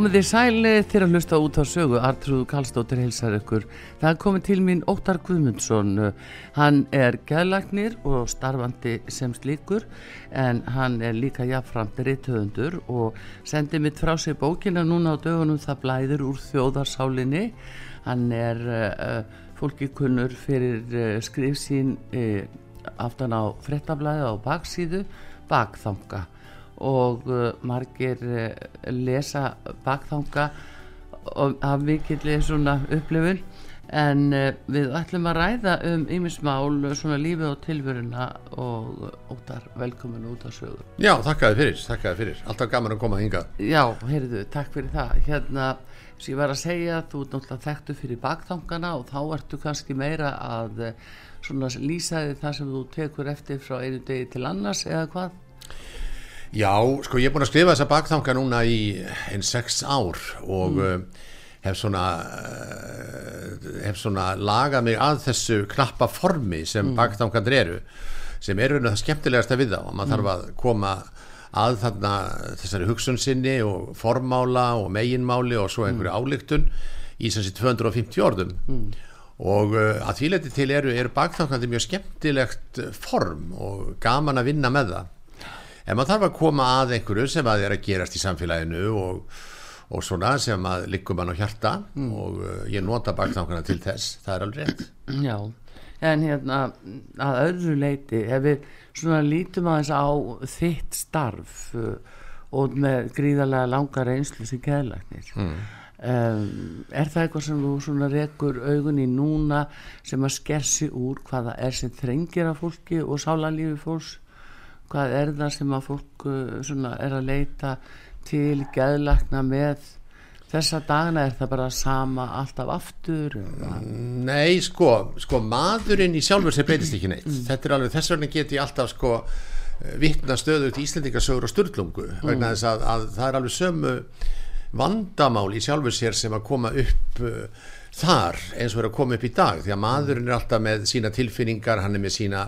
Komið þið sælið til að hlusta út á sögu, Artrúð Kallstóttir heilsar ykkur. Það komið til mín Óttar Guðmundsson, hann er gæðlagnir og starfandi sem slíkur en hann er líka jafnframt rittöðundur og sendi mitt frá sig bókina núna á dögunum það blæður úr þjóðarsálinni. Hann er uh, fólki kunnur fyrir uh, skrif sín uh, aftan á frettablaði á baksíðu, bakþanga og uh, margir uh, lesa bakþanga af mikill svona upplifun. En uh, við ætlum að ræða um ymismál svona lífið og tilvöruna og óttar velkomin út á sögur Já, þakkaði fyrir, þakkaði fyrir. Alltaf gaman að koma að hinga Já, heyrðu, takk fyrir það. Hérna, sem ég var að segja þú ert náttúrulega þekktu fyrir bakþangana og þá ertu kannski meira að svona lýsa þig það sem þú tekur eftir frá einu degi til annars eða hvað Já, sko ég er búin að skrifa þessa bakþanga núna í einn sex ár og mm. uh, hef svona uh, hef svona lagað mig að þessu knappa formi sem mm. bakþangandir eru sem eru það skemmtilegast að við þá og maður mm. þarf að koma að þarna þessari hugsun sinni og formála og meginmáli og svo einhverju álíktun í þessi 250 orðum og uh, að því leti til eru, eru bakþangandir mjög skemmtilegt form og gaman að vinna með það en maður þarf að koma að einhverju sem að er að gerast í samfélaginu og, og svona sem að liggum mann á hjarta mm. og uh, ég nota baknákana til þess, það er alveg rétt Já, en hérna að öðru leiti, ef við svona lítum aðeins á þitt starf uh, og með gríðarlega langa reynslu sem keðlagnir mm. um, er það eitthvað sem þú svona rekur augun í núna sem að skersi úr hvaða er sem þrengir af fólki og sálanlífi fólks hvað er það sem að fólk uh, er að leita til geðlakna með þessa dagna er það bara sama alltaf aftur Nei sko, sko maðurinn í sjálfur sem breytist ekki neitt mm. þetta er alveg þess vegna get ég alltaf sko vittna stöðu til Íslandingasögur og Sturlungu mm. vegna þess að, að það er alveg sömu vandamál í sjálfur sér sem að koma upp uh, þar eins og er að koma upp í dag því að maðurinn er alltaf með sína tilfinningar hann er með sína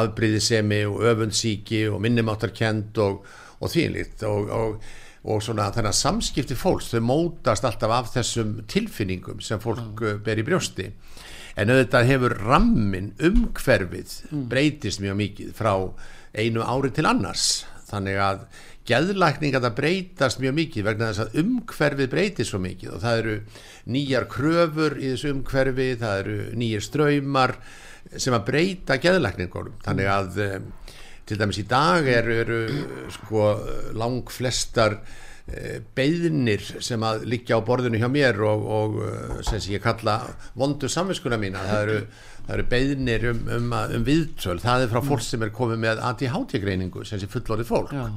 afbreyðisemi og öfundsíki og minnumáttarkend og, og þýnlitt og, og, og svona þannig að samskipti fólks þau mótast alltaf af þessum tilfinningum sem fólk mm. ber í brjósti en auðvitað hefur rammin umhverfið mm. breytist mjög mikið frá einu ári til annars þannig að geðlækninga það breytast mjög mikið vegna þess að umhverfið breytist svo mikið og það eru nýjar kröfur í þessu umhverfi, það eru nýjar ströymar sem að breyta geðlækningunum þannig að um, til dæmis í dag eru, eru sko lang flestar uh, beðnir sem að liggja á borðinu hjá mér og, og uh, sem ég kalla vondu samvinskuna mína. Það eru, það eru beðnir um, um, um viðtöl, það er frá fólk sem er komið með ADHD-greiningu sem sé fullorðið fólk. Já.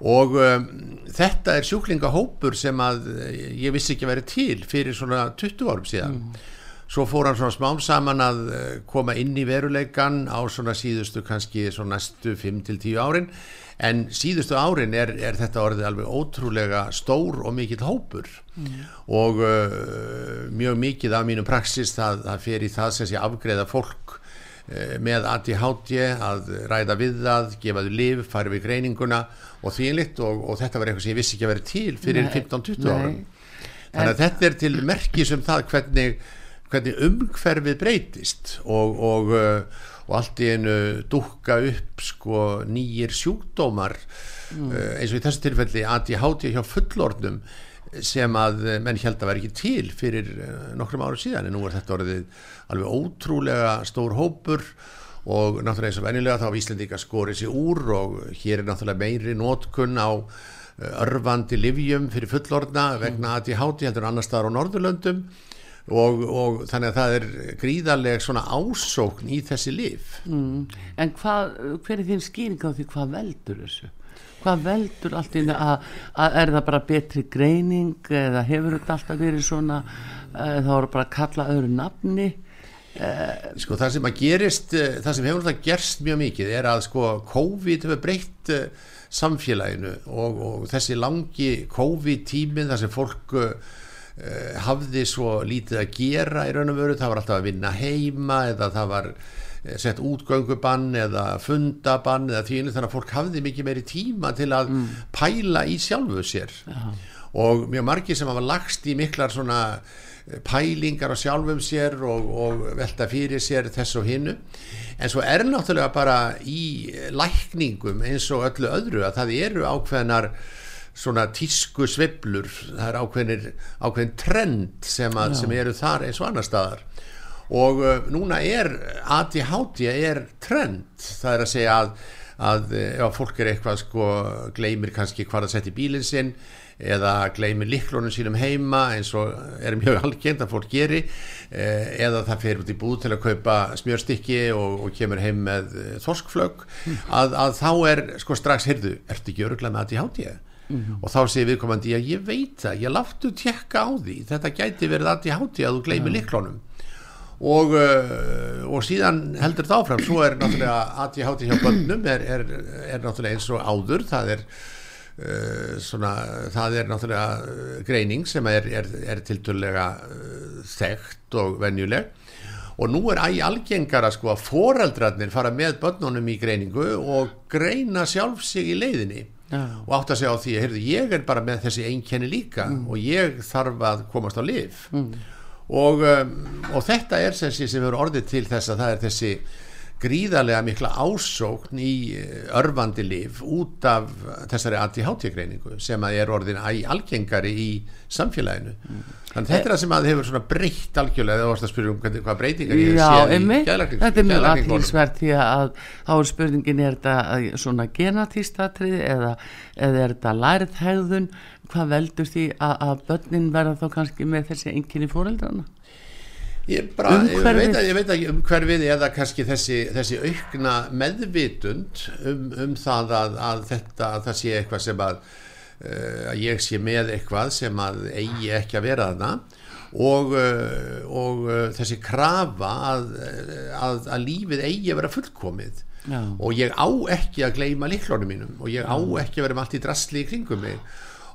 og um, þetta er sjúklingahópur sem að ég vissi ekki að vera til fyrir svona 20 árum síðan. Mm svo fór hann svona smám saman að eh, koma inn í veruleikan á svona síðustu kannski svona næstu 5-10 árin en síðustu árin er, er þetta orðið alveg ótrúlega stór og mikill hópur mm. og uh, mjög mikið af mínum praxis það, það fer í það sem sé afgreða fólk eh, með ADHD að ræða við það, gefa þau liv, fara við greininguna og þýnlitt og, og þetta var eitthvað sem ég vissi ekki að vera til fyrir Nei, 15-20 nei. árum. Þannig að þetta er til merkis um það hvernig, hvernig umhverfið breytist og, og, uh, og allt í einu dúkka upp sko nýjir sjúkdómar uh, eins og í þessu tilfelli ADHD hjá fullorðnum sem að menn held að vera ekki til fyrir uh, nokkrum árum síðan. En nú er þetta orðið alveg ótrúlega stór hópur og náttúrulega eins og venjulega þá hafa Íslandika skorið sér úr og hér er náttúrulega meiri nótkunn á örfandi livjum fyrir fullorðna vegna ADHD heldur en annar staðar á Norðurlöndum og, og þannig að það er gríðarleg svona ásókn í þessi liv Mm. En hvað, hver er þín skýring á því hvað veldur þessu? Hvað veldur allt í einu að, að er það bara betri greining eða hefur þetta alltaf verið svona uh, þá eru bara að kalla öðru nafni sko það sem að gerist eh, það sem hefur það gerst mjög mikið er að sko COVID hefur breytt eh, samfélaginu og, og þessi langi COVID tíminn þar sem fólk hafði svo lítið að gera í raun og veru, það var alltaf að vinna heima eða það var eh, sett útgöngubann eða fundabann eða þvínu þannig að fólk hafði mikið meiri tíma til að pæla í sjálfu sér. Og mjög margir sem hafa lagst í miklar svona eh, pælingar á sjálfum sér og, og velta fyrir sér þess og hinnu en svo er náttúrulega bara í lækningum eins og öllu öðru að það eru ákveðnar svona tísku sveiflur það er ákveðnir, ákveðin trend sem, að, sem eru þar eins og annar staðar. Og uh, núna er ADHD er trend. Það er að segja að, að uh, ef fólk er eitthvað sko gleymir kannski hvað að setja í bílinn sinn eða gleymir liklunum sínum heima eins og er mjög algengt að fólk geri eh, eða það fer út í búð til að kaupa smjörstykki og, og kemur heim með eh, þorskflögg. Að, að þá er sko strax, heyrðu, ertu ekki öruglega með ADHD? og þá segir viðkomandi, já ég veit það ég láttu tjekka á því. Þetta gæti verið ADHD að þú gleymir liklunum og, uh, og síðan heldur það áfram. Svo er náttúrulega ADHD hjá bönnum er, er, er náttúrulega eins og áður. Það er uh, svona, það er náttúrulega uh, greining sem er, er, er tilturlega uh, þekkt og venjuleg. Og nú er æg algengara sko að foreldrarnir fara með bönnunum í greiningu og greina sjálf sig í leiðinni Já. og átt að segja á því heyrðu, ég er bara með þessi einkenni líka og ég þarf að komast á lif og, um, og þetta er sem, sem hefur orðið til þess að það er þessi gríðarlega mikla ásókn í eh, örfandi lif út af þessari ADHD-greiningu sem að er orðin æ algengari í samfélaginu. Þannig þetta er það sem að hefur svona breytt algjörlega þú varst að spyrja um hvernig, hvað breytingar ég séð í einmitt, geðlæknings- þetta er mjög aðtilsvert því að þá er spurningin er þetta að svona genatístatrið eða, eða er þetta lærið hegðun hvað veldur því að, að börnin verða þá kannski með þessi enginni fóreldrana Ég, bara, ég, veit að, ég veit ekki umhverfið eða kannski þessi, þessi aukna meðvitund um, um það að, að þetta að það sé eitthvað sem að, uh, að ég sé með eitthvað sem að eigi ekki að vera þarna. Og, uh, og uh, þessi krafa að, að, að lífið eigi að vera fullkomið. Já. og ég á ekki að gleyma liklónum mínum. Og ég á ekki að vera með allt í drastli í kringum mig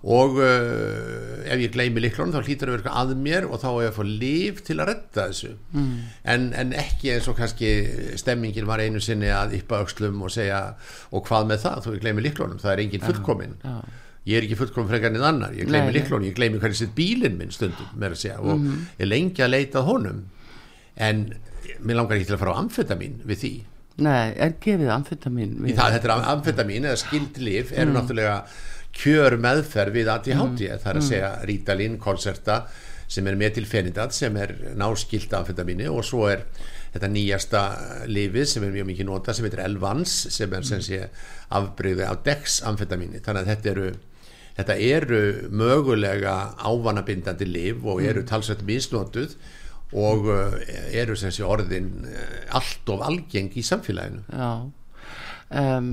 og uh, ef ég gleymi liklónum þá hlýtur að vera eitthvað að mér og þá er ég að fá líf til að redda þessu. Mm. en, en ekki eins og kannski stemmingin var einu sinni að yppa aukslum og segja og hvað með það, þú gleymi liklónum það er engin fullkomin já. ég er ekki fullkomin frekar en annar, ég gleymi liklónum ég gleymi hvernig sitt bílinn minn stundum meira að segja. Og ég lengi að leita honum. En mér langar ekki til að fara á amfetamin við því. Nei, er gefið amfetamin það, þetta er amfetamin eða skildlif eru náttúrulega kjör meðferð við ADHD það er að segja Ritalin, Concerta sem er metilfenidat sem er náskilt amfetamini og svo er þetta nýjasta lifið sem er mjög mikið nota sem heitir Elvans sem er sem sé afbreyði af Dex amfetamini þannig að þetta eru þetta eru mögulega ávanabindandi lif og eru talsveit misnotuð og uh, eru sem sé orðin uh, allt of algeng í samfélaginu. Já um,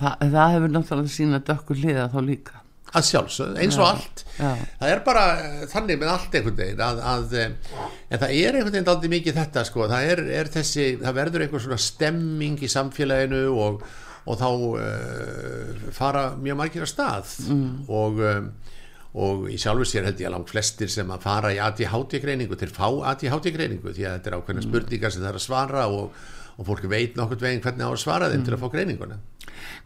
það, það hefur náttúrulega sína dökkur hliða þá líka. Að sjálfsögð, eins og Já, allt. já. það er bara eh, þannig með allt einhvern veginn að, að, en það er einhvern veginn aldrei mikið þetta sko, það er, er þessi það verður einhver svona stemming í samfélaginu og, og þá uh, fara mjög margir að stað. Mm. og um, og í sjálfu sér held ég að langt flestir sem að fara í ADHD greiningu til fá ADHD greiningu því að þetta er ákveðna spurningar sem það er að svara og, og fólk veit nokkurt veginn hvernig á að svara þeim mm. til að fá greininguna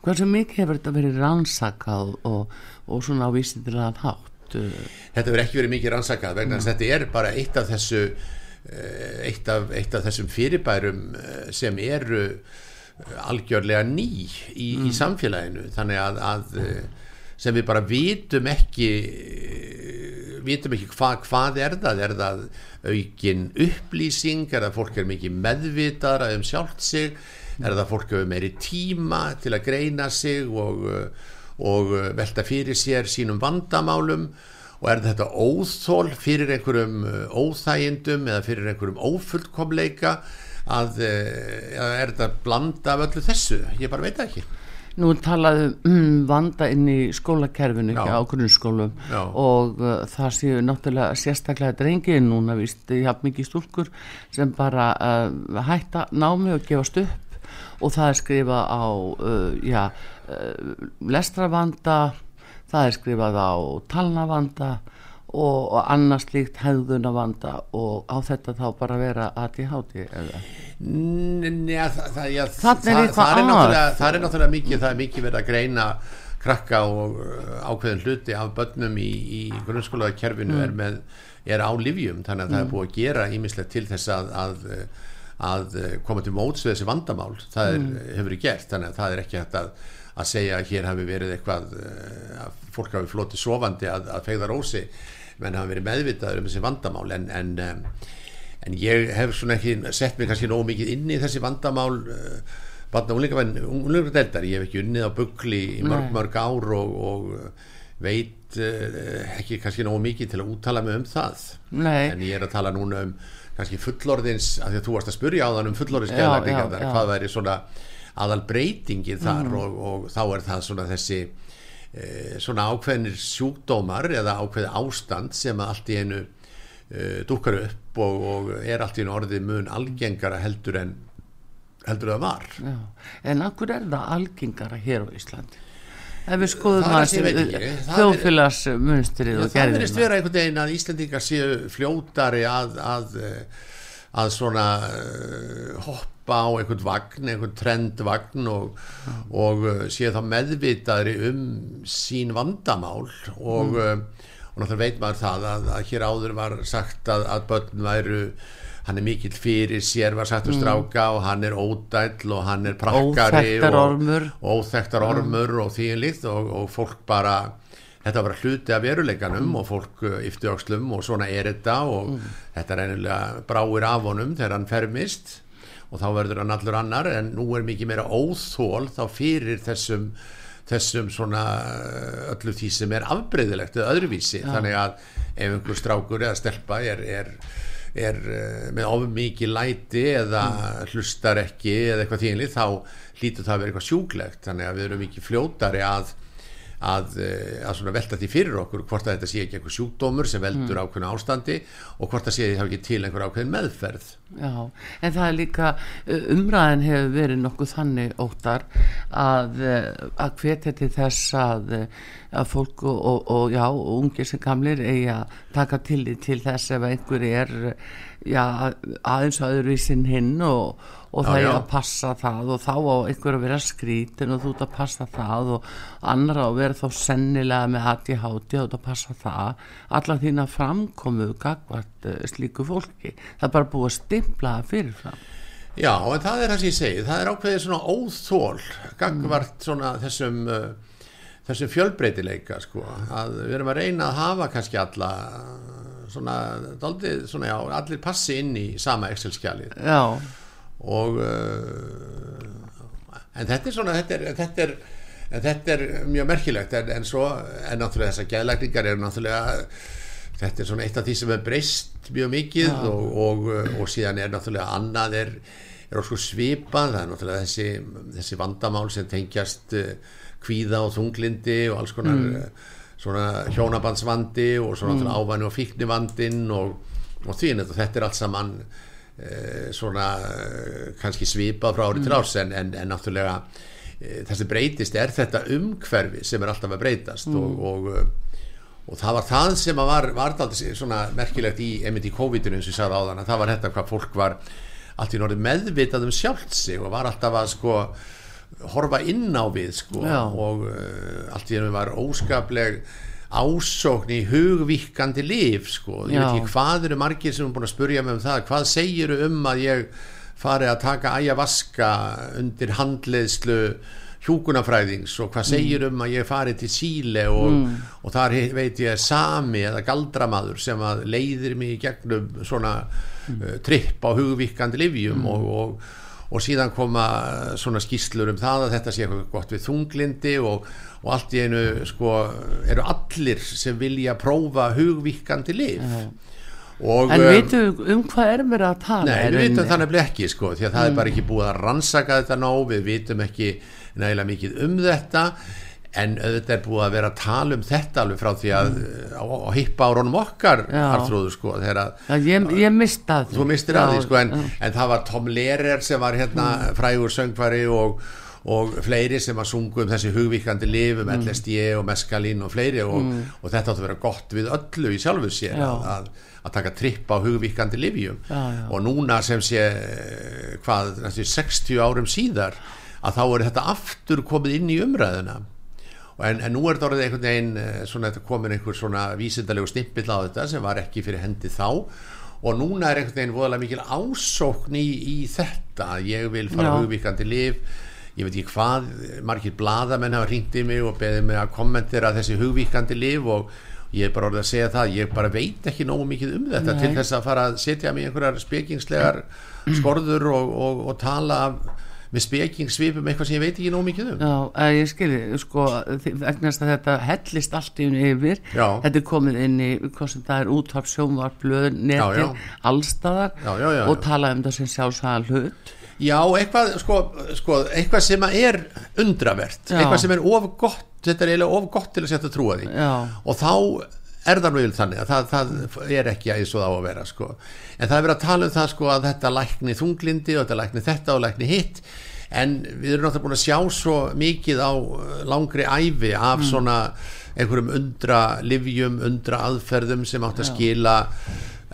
Hversu mikið hefur þetta verið rannsakað og, og svona á vísindilega hátt? Þetta verið ekki verið mikið rannsakað vegna mm. þetta er bara eitt af þessu eh, eitt af, eitt af þessum fyrirbærum eh, sem eru eh, algjörlega ný í, mm. í samfélaginu þannig að, að sem við bara vitum ekki vitum ekki hva, hvað er það. Er það aukin upplýsing? Er það fólk er mikið meðvitaðra um sjálft sig? Er það fólk hefur meiri tíma til að greina sig og, og velta fyrir sér sínum vandamálum? Og er þetta óþól fyrir einhverjum óþægindum eða fyrir einhverjum ófullkomleika að er þetta blanda af öllu þessu, ég bara veit ekki Nú talaðu um vanda inn í skólakerfinu á grunnskólum Já. og uh, það séu náttúrulega sérstaklega drengi núna vist ég haf mikið stúlkur sem bara uh, hætta námi og gefast upp og það er skrifað á uh, ja, uh, lestravanda það er skrifað á talnavanda og, og annars líkt hefðunavanda og á þetta þá bara vera eða Njá, það, er það er náttúrulega mikið, það er mikið verið að greina krakka og uh, ákveðin hluti af börnum í, í grunnskólaða kerfinu mm. er, með, er á livjum þannig að mm. það er mm. búið að gera ímislegt til þess að, að, að koma til móts við þessi vandamál það er, mm. hefur verið gert þannig að það er ekki hægt að, að segja að hér hafi verið eitthvað uh, að fólk hafi flótið sofandi að fegða rósi menn hafi verið meðvitaður um þessi vandamál en, en en ég hef svona ekki sett mig kannski nógu mikið inn í þessi vandamál uh, barna unlingadeldar ég hef ekki unnið á byggli í mörg mörg ár og, og uh, veit uh, ekki kannski nógu mikið til að úttala mig um það Nei. en ég er að tala núna um kannski fullorðins, af því að þú varst að spurja á þann um fullorðins geðlækningar, hvað væri svona aðal breytingið þar mm. og, og þá er það svona þessi eh, svona ákveðnir sjúkdómar eða ákveði ástand sem allt í einu uh, dúkar upp og, og er allt í orði mun algengara heldur en heldur það var Já. En akkur er það algengara hér á Íslandi? Ef við skoðum að þjóðfélagsmunstrið og gerðina. Það verðist vera einhvern veginn að Íslandingar séu fljótari að, að, að svona uh, hoppa á einhvern vagn, einhvern trendvagn og, og uh, séu þá meðvitaðri um sín vandamál og mm og náttúrulega veit maður það að, að hér áður var sagt að, að börn væru hann er mikill fyrir sér var sagt um stráka mm. og hann er ódæll og hann er prakkari óþektar ormur og óþektar ormur og því líkt og, og fólk bara þetta var hluti af veruleikanum mm. og fólk yfti uh, ákslum og svona er þetta og mm. þetta er eiginlega bráir af honum þegar hann fermist og þá verður hann allur annar en nú er mikið meira óþól þá fyrir þessum þessum svona eh, öllu því sem er afbreyðilegt eða öðruvísi Já. þannig að ef einhver strákur eða stelpa er, er, er eh, með ofum mikið læti eða mm. hlustar ekki eða eitthvað tíðinli þá hlýtur það að vera eitthvað sjúglegt þannig að við erum mikið fljótari að að, eh, að velta því fyrir okkur hvort að þetta sé ekki eitthvað sjúkdómur sem veldur mm. ákveðna ástandi og hvort að sé því það ekki til einhver ákveðin meðferð Já, en það er líka eh, umræðin hefur verið nokkuð þannig óttar að, eh, að hvetja til þess að, að fólk og, og, og já, ungir sem gamlir eigi að taka til, til þess ef einhver er já, aðeins aðurvísin hinn og og það já, já. er að passa það og þá á einhver að vera skrítin og þú ert að passa það og annar á að vera þá sennilega með hati háti og þú ert að passa það. Allar þína framkomu gagvart uh, slíku fólki. Það er bara búið að stimpla það fyrirfram. Já, en það er það sem ég segi. Það er ákveðið svona óþól gagvart mm. svona þessum uh, þessum fjölbreytileika sko. Að við erum að reyna að hafa kannski alla svona, daldið, svona já, allir passi inn í sama Excel-skjalið. Já og uh, en þetta er svona þetta er, þetta er, þetta er mjög merkilegt en, en svo en náttúrulega þessar gæðlækningar er náttúrulega þetta er svona eitt af því sem er breyst mjög mikið ja. og, og, og síðan er náttúrulega annað er, er okkur svipað, það er náttúrulega þessi, þessi vandamál sem tengjast uh, kvíða og þunglindi og alls konar mm. Uh, svona hjónabandsvandi og svona mm. ávæni og fíknivandin og, og því að þetta er allt saman Eh, svona eh, kannski svipað frá árið mm. til árs en, en, en náttúrulega eh, það sem breytist er þetta umhverfi sem er alltaf að breytast mm. og, og, og það var það sem var, var svona merkilegt í, í COVID-19 eins og ég sagði á þann að það var þetta hvað fólk var allt í norði meðvitað um sjálft sig og var alltaf að sko horfa inn á við sko Já. og uh, allt í norði var óskapleg ásókn í hugvíkandi líf sko, ég veit ekki hvað eru margir sem er búin að spurja mig um það, hvað segiru um að ég fari að taka æjavaska undir handleiðslu hjúkunafræðings og hvað segir um að ég fari til Síle og, og þar veit ég sami eða galdramaður sem að leiðir mig gegnum svona uh, tripp á hugvíkandi livjum og, og, og síðan koma svona skýslur um það að þetta sé eitthvað gott við þunglindi og, og allt í einu sko eru allir sem vilja prófa hugvíkandi liv og En veitum við um hvað erum við að tala? Nei, við rauninni? það nefnilega ekki sko, því að það er bara ekki búið að rannsaka þetta nóg, við vitum ekki nægilega mikið um þetta en auðvitað er búið að vera að tala um þetta alveg frá því að á, á hippa árunum okkar, Já. Artrúður sko, að Já, ég, ég mista því þú mistir að því Já, sko, en, já. en það var Tom Lehrer sem var hérna frægur söngvari og, og fleiri sem að sungu um þessi hugvíkandi lif um LSD og meskalín og fleiri og, og þetta átti að vera gott við öllu í sjálfu sér Já. að, að, taka tripp á hugvíkandi livjum Já, já. og núna sem sé eh, hvað, næstu 60 árum síðar að þá er þetta aftur komið inn í umræðuna en, en nú er þetta orðið einhvern veginn eh, svona komin einhver svona vísindalegu snimpill á þetta sem var ekki fyrir hendi þá. Og núna er einhvern veginn voðalega mikil ásókn í, í þetta. Ég vil fara hugvíkandi lif ég veit ekki hvað, margir bladamenn hafa hringt í mig og beðið mig að kommentera þessi hugvíkandi lif og ég er bara orðið að segja það, ég bara veit ekki nógu mikið um þetta Nei. til þess að fara að setja mig einhverjar spekingslegar skorður og, og, og tala með spekingsvipum eitthvað sem ég veit ekki nógu mikið um Já, að ég skilji, sko, þess að þetta hellist allt í unni yfir, Já. þetta er komið inn í, hvað sem það er, útvarp, sjónvarp, blöð, Já, neti, já. allstaðar og já. tala um það sem sjálfsæða hlut. Já, eitthvað, sko, sko, eitthvað sem er undravert, Já. eitthvað sem er of gott, þetta er eiginlega of gott til að setja trúa því Já. og þá er það nú yfir þannig að það, það er ekki eins og það á að vera sko. en það er verið að tala um það sko, að þetta lækni þunglindi og þetta lækni þetta og lækni hitt. En við erum náttúrulega búin að sjá svo mikið á uh, langri ævi af svona einhverjum undra livjum, undra aðferðum sem átt að skila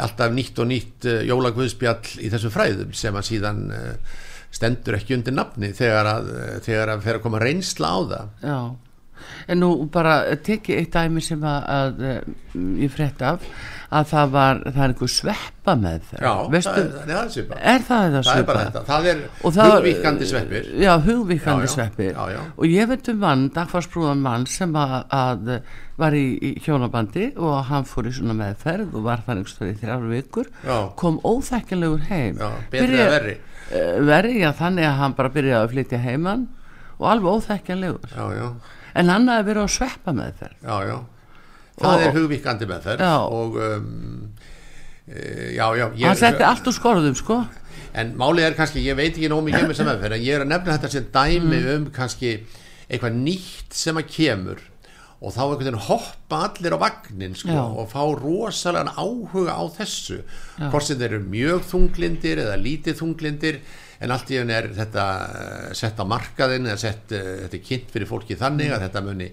alltaf nýtt og nýtt uh, jólagvöðspjall í þessum fræðum sem að síðan uh, stendur ekki undir nafni þegar að, þegar að fer að koma reynsla á það. Já, en nú bara tekið eitt dæmi sem að, að eh, ég frétt af að það var, það er einhver sveppa með þeir Já, Veistu, það, er, það er svipað er það það það er bara þetta, það er það- hugvíkandi sveppir. Já, hugvíkandi Já, já, sveppir. Já, og ég veit um mann, dagfarsbrúðan mann sem að, að var í, í hjónabandi og hann fór í svona meðferð og var þannig stöð í þrjár vikur kom óþekkilegur heim. Betri eða verri? Eh, verri, já, þannig að hann bara byrjaði að flytja heimann og alveg óþekkilegur já, já, en hann hafði verið á sveppa meðferð. Já, já. Það Og- er hugvíkandi meðferð Já. og um, e, já, já ég, hann setti allt úr skorðum sko. En málið er kannski, ég veit ekki mikið um þessa meðferð en ég er að nefna þetta sem dæmi Mm. um kannski eitthvað nýtt sem að kemur og þá einhvern veginn hoppa allir á vagnin sko, og fá rosalega áhuga á þessu. Hvort sem þeir eru mjög þunglindir eða lítið þunglindir en allt í henni er þetta eh, sett á markaðin eða sett, eh, þetta er kynnt fyrir fólki þannig að þetta muni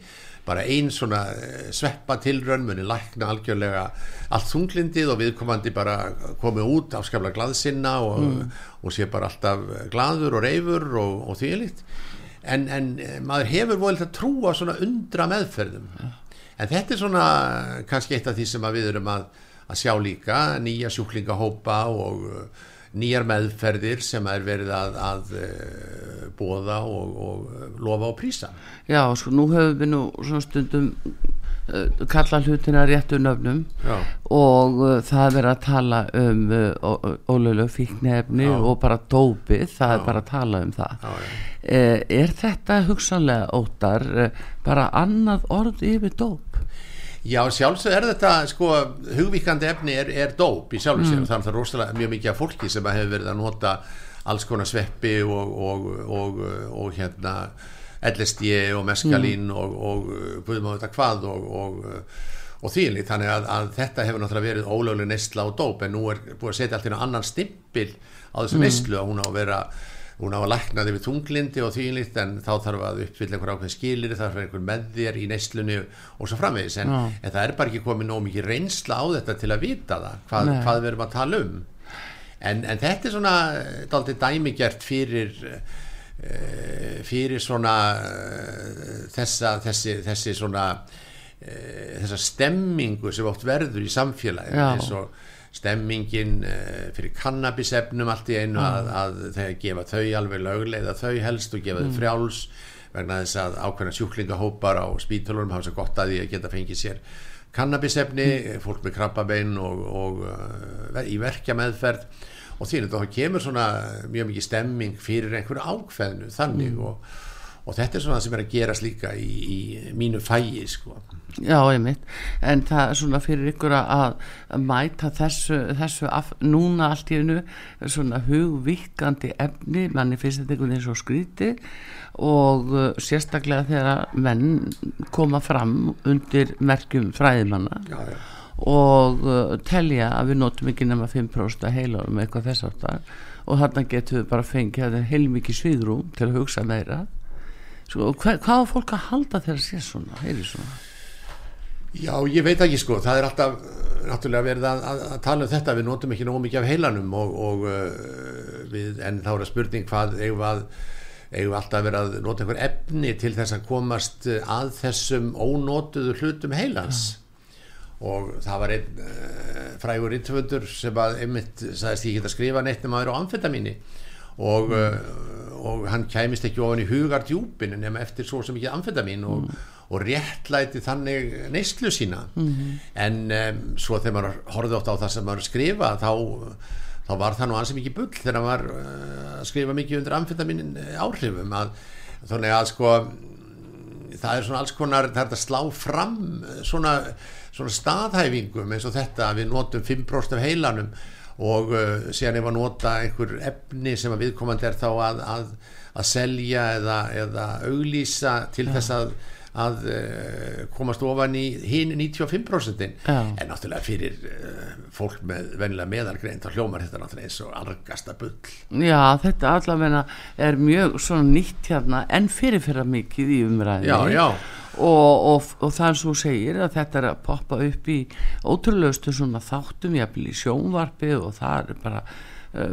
bara ein svona eh, sveppa tilraun muni lækna algjörlega allt þunglindið og viðkomandi bara komið út afskaplega glaðsinna og, og sé bara alltaf glaður og reyfur og, og þvílitt en, en eh, maður hefur volið að trúa svona undra meðferðum. En þetta er svona kannski eitt af því sem við erum að, að sjá líka nýja sjúklingahópa og nýjar meðferðir sem er verið að, að uh, bóða og, og lofa og prísa. Já, sko, nú höfum við nú svona stundum uh, kalla hlutina réttu nöfnum Já. og uh, það er verið að tala um uh, ólögleg fíknefni og bara dópið, það er bara að tala um það. Já, já. Eh, er þetta hugsanlega óttar eh, bara annað orð yfir dóp Já, sjálfsög er þetta sko, hugvíkandi efni er, er dóp í sjálfu sér. Og það er það rosalega mjög mikið af fólki sem hefur verið að nota alls konar sveppi og, og, og, og, hérna LSD og meskalín og, og guðum á þetta hvað og, og, og þýrlít þannig að, að þetta hefur náttúrulega verið ólögleg neysla og dóp en nú er búið að setja allt í einu annan stimpil á þessu neyslu að hún á að vera hún á að lækna þig við tunglindi og þýnlíkt en þá þarf að uppfylla einhver ákveð skilir þarf einhver með þér í neyslunni og svo framvegis. En, en það er bara ekki komið nóg mikið reynsla á þetta til að vita það hvað, hvað við erum að tala um. En, en þetta er svona daldið dæmigert fyrir uh, fyrir svona uh, þessa þessi, þessi svona þessa stemmingu sem oft verður í samfélagi eins og stemmingin uh, fyrir kannabisefnum allt í einu að, að þegar gefa þau alveg lögleiða þau helst og gefa þau frjáls vegna þess að ákveðna sjúklingahópar á spítölunum hafa svo gott að því að geta fengið sér kannabisefni, fólk með krabbabein og, og uh, í verkja meðferð og því að það kemur svona mjög mikið stemming fyrir einhverju ákveðnu þannig og, og þetta er svona sem er að gerast líka í, í mínu fægi sko. Já, einmitt, en það er svona fyrir ykkur að mæta þessu, þessu af, núna allt í einu svona hugvíkandi efni, manni finnst þetta einhvern veginn svo skríti og uh, sérstaklega þegar menn koma fram undir merkjum fræðimanna já, já. og uh, telja að við notum ekki nema 5% að heilarum eitthvað þess aftar og þarna getum við bara fengið heilmikið sviðrúm til að hugsa meira Svo, hver, hvað á fólk að halda þegar það sé svona, heyri svona. Já, ég veit ekki sko, það er alltaf uh, náttúrulega verið að, að, að tala um þetta. Við notum ekki nógu mikið af heilanum og, og uh, við, en þá er það spurning hvað eigum að eigum alltaf verið að nota einhver efni til þess að komast uh, að þessum ónotuðu hlutum heilans. Og það var einn uh, frægur íttöfundur sem að einmitt sagðist ég geta skrifa neitt um aður á amfetamíni. Og, uh, og hann kæmist ekki ofan í hugardjúpin nema eftir svo sem ekki amfetamin og, og réttlæti þannig neyslu sína. En um, svo þegar maður horfði oft á það sem maður skrifa þá, þá var það nú ansið mikið bull þegar maður uh, að skrifa mikið undir amfetamin áhrifum að, þannig að sko það er svona alls konar, það er að slá fram svona, svona staðhæfingum eins og þetta að við notum 5% af heilanum og uh, síðan ef að nota einhver efni sem að viðkomandi er þá að, að, að selja eða, eða auglýsa til þess að að uh, komast ofan í hinn 95% Já. en náttúrulega fyrir uh, fólk með venjulega meðalgrein þá hljómar þetta náttúrulega eins og argasta bull Já, þetta allavega er mjög svona nýtt hérna en fyrirfyrra mikið í umræðinni Já, já. Og, og, og það er svo segir að þetta er að poppa upp í ótrúleustu svona þáttum jafnvel í sjónvarpi og það er bara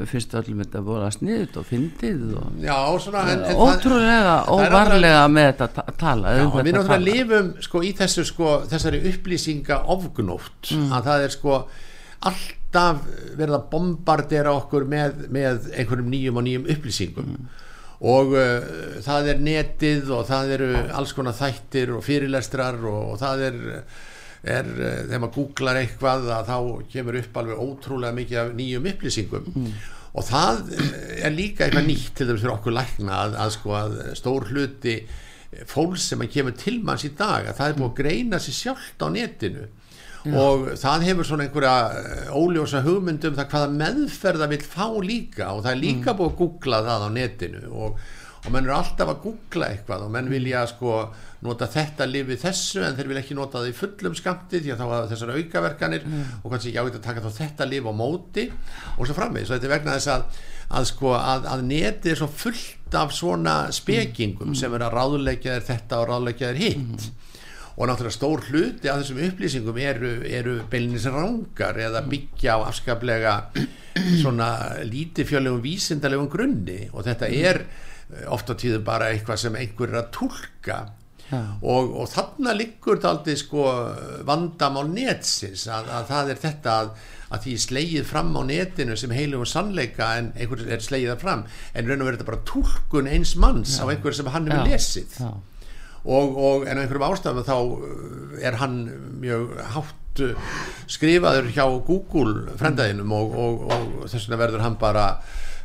fyrst öllum þetta voru að sniðut og fyndið og Já, svona en, en ótrúlega óvarlega með þetta ta- tala Já, um við náttúrulega lifum sko í þessu sko þessari upplýsinga ofgnótt að það er sko alltaf verið að bombardera okkur með, með einhverjum nýjum og nýjum upplýsingum. Og uh, það er netið og það eru alls konar þættir og fyrirlestrar og, og það er, er uh, þegar maður googlar eitthvað að þá kemur upp alveg ótrúlega mikið af nýjum upplýsingum. Og það eh, er líka eitthvað nýtt til þess fyrir okkur lækna að, að sko að stór hluti fólks sem að kemur til manns í dag að það er búið að greina sér sjálft á netinu. Og það hefur svona einhverja eh, óljósa hugmyndum það hvaða meðferða vill fá líka. Og það er líka búið að googla það á netinu. Og, og menn eru alltaf að googla eitthvað og menn vilja sko nota þetta lifið þessu en þeir vilja ekki nota það í fullum skamti því að þá hafa þessar aukaverkanir og kannski ekki ágætt að taka þá þetta lif á móti og svo framvegis. Og þetta er vegna þess að, að sko að, að netið er svo fullt af svona spekingum sem er að ráðleikja þér þetta og ráðleikja þér hitt. Og náttúrulega stór hluti af þessum upplýsingum eru, eru beilinins rángar eða byggja á afskaplega svona lítifjölegum vísindalegum grunni. Og þetta er eh, oft á tíðum bara eitthvað sem einhver er að tólka Já. og, og þarna liggur það aldrei sko vandamál netsins að, að það er þetta að, að því slegið fram á netinu sem heilum sannleika en einhver er slegið það fram en raun og verið þetta bara tólkun eins manns á einhver sem hann hefur Já. lesið Já. og, og en á einhverjum ástafum þá uh, er hann mjög hátt uh, skrifaður hjá Google frendaðinum og, og, og þess vegna verður hann bara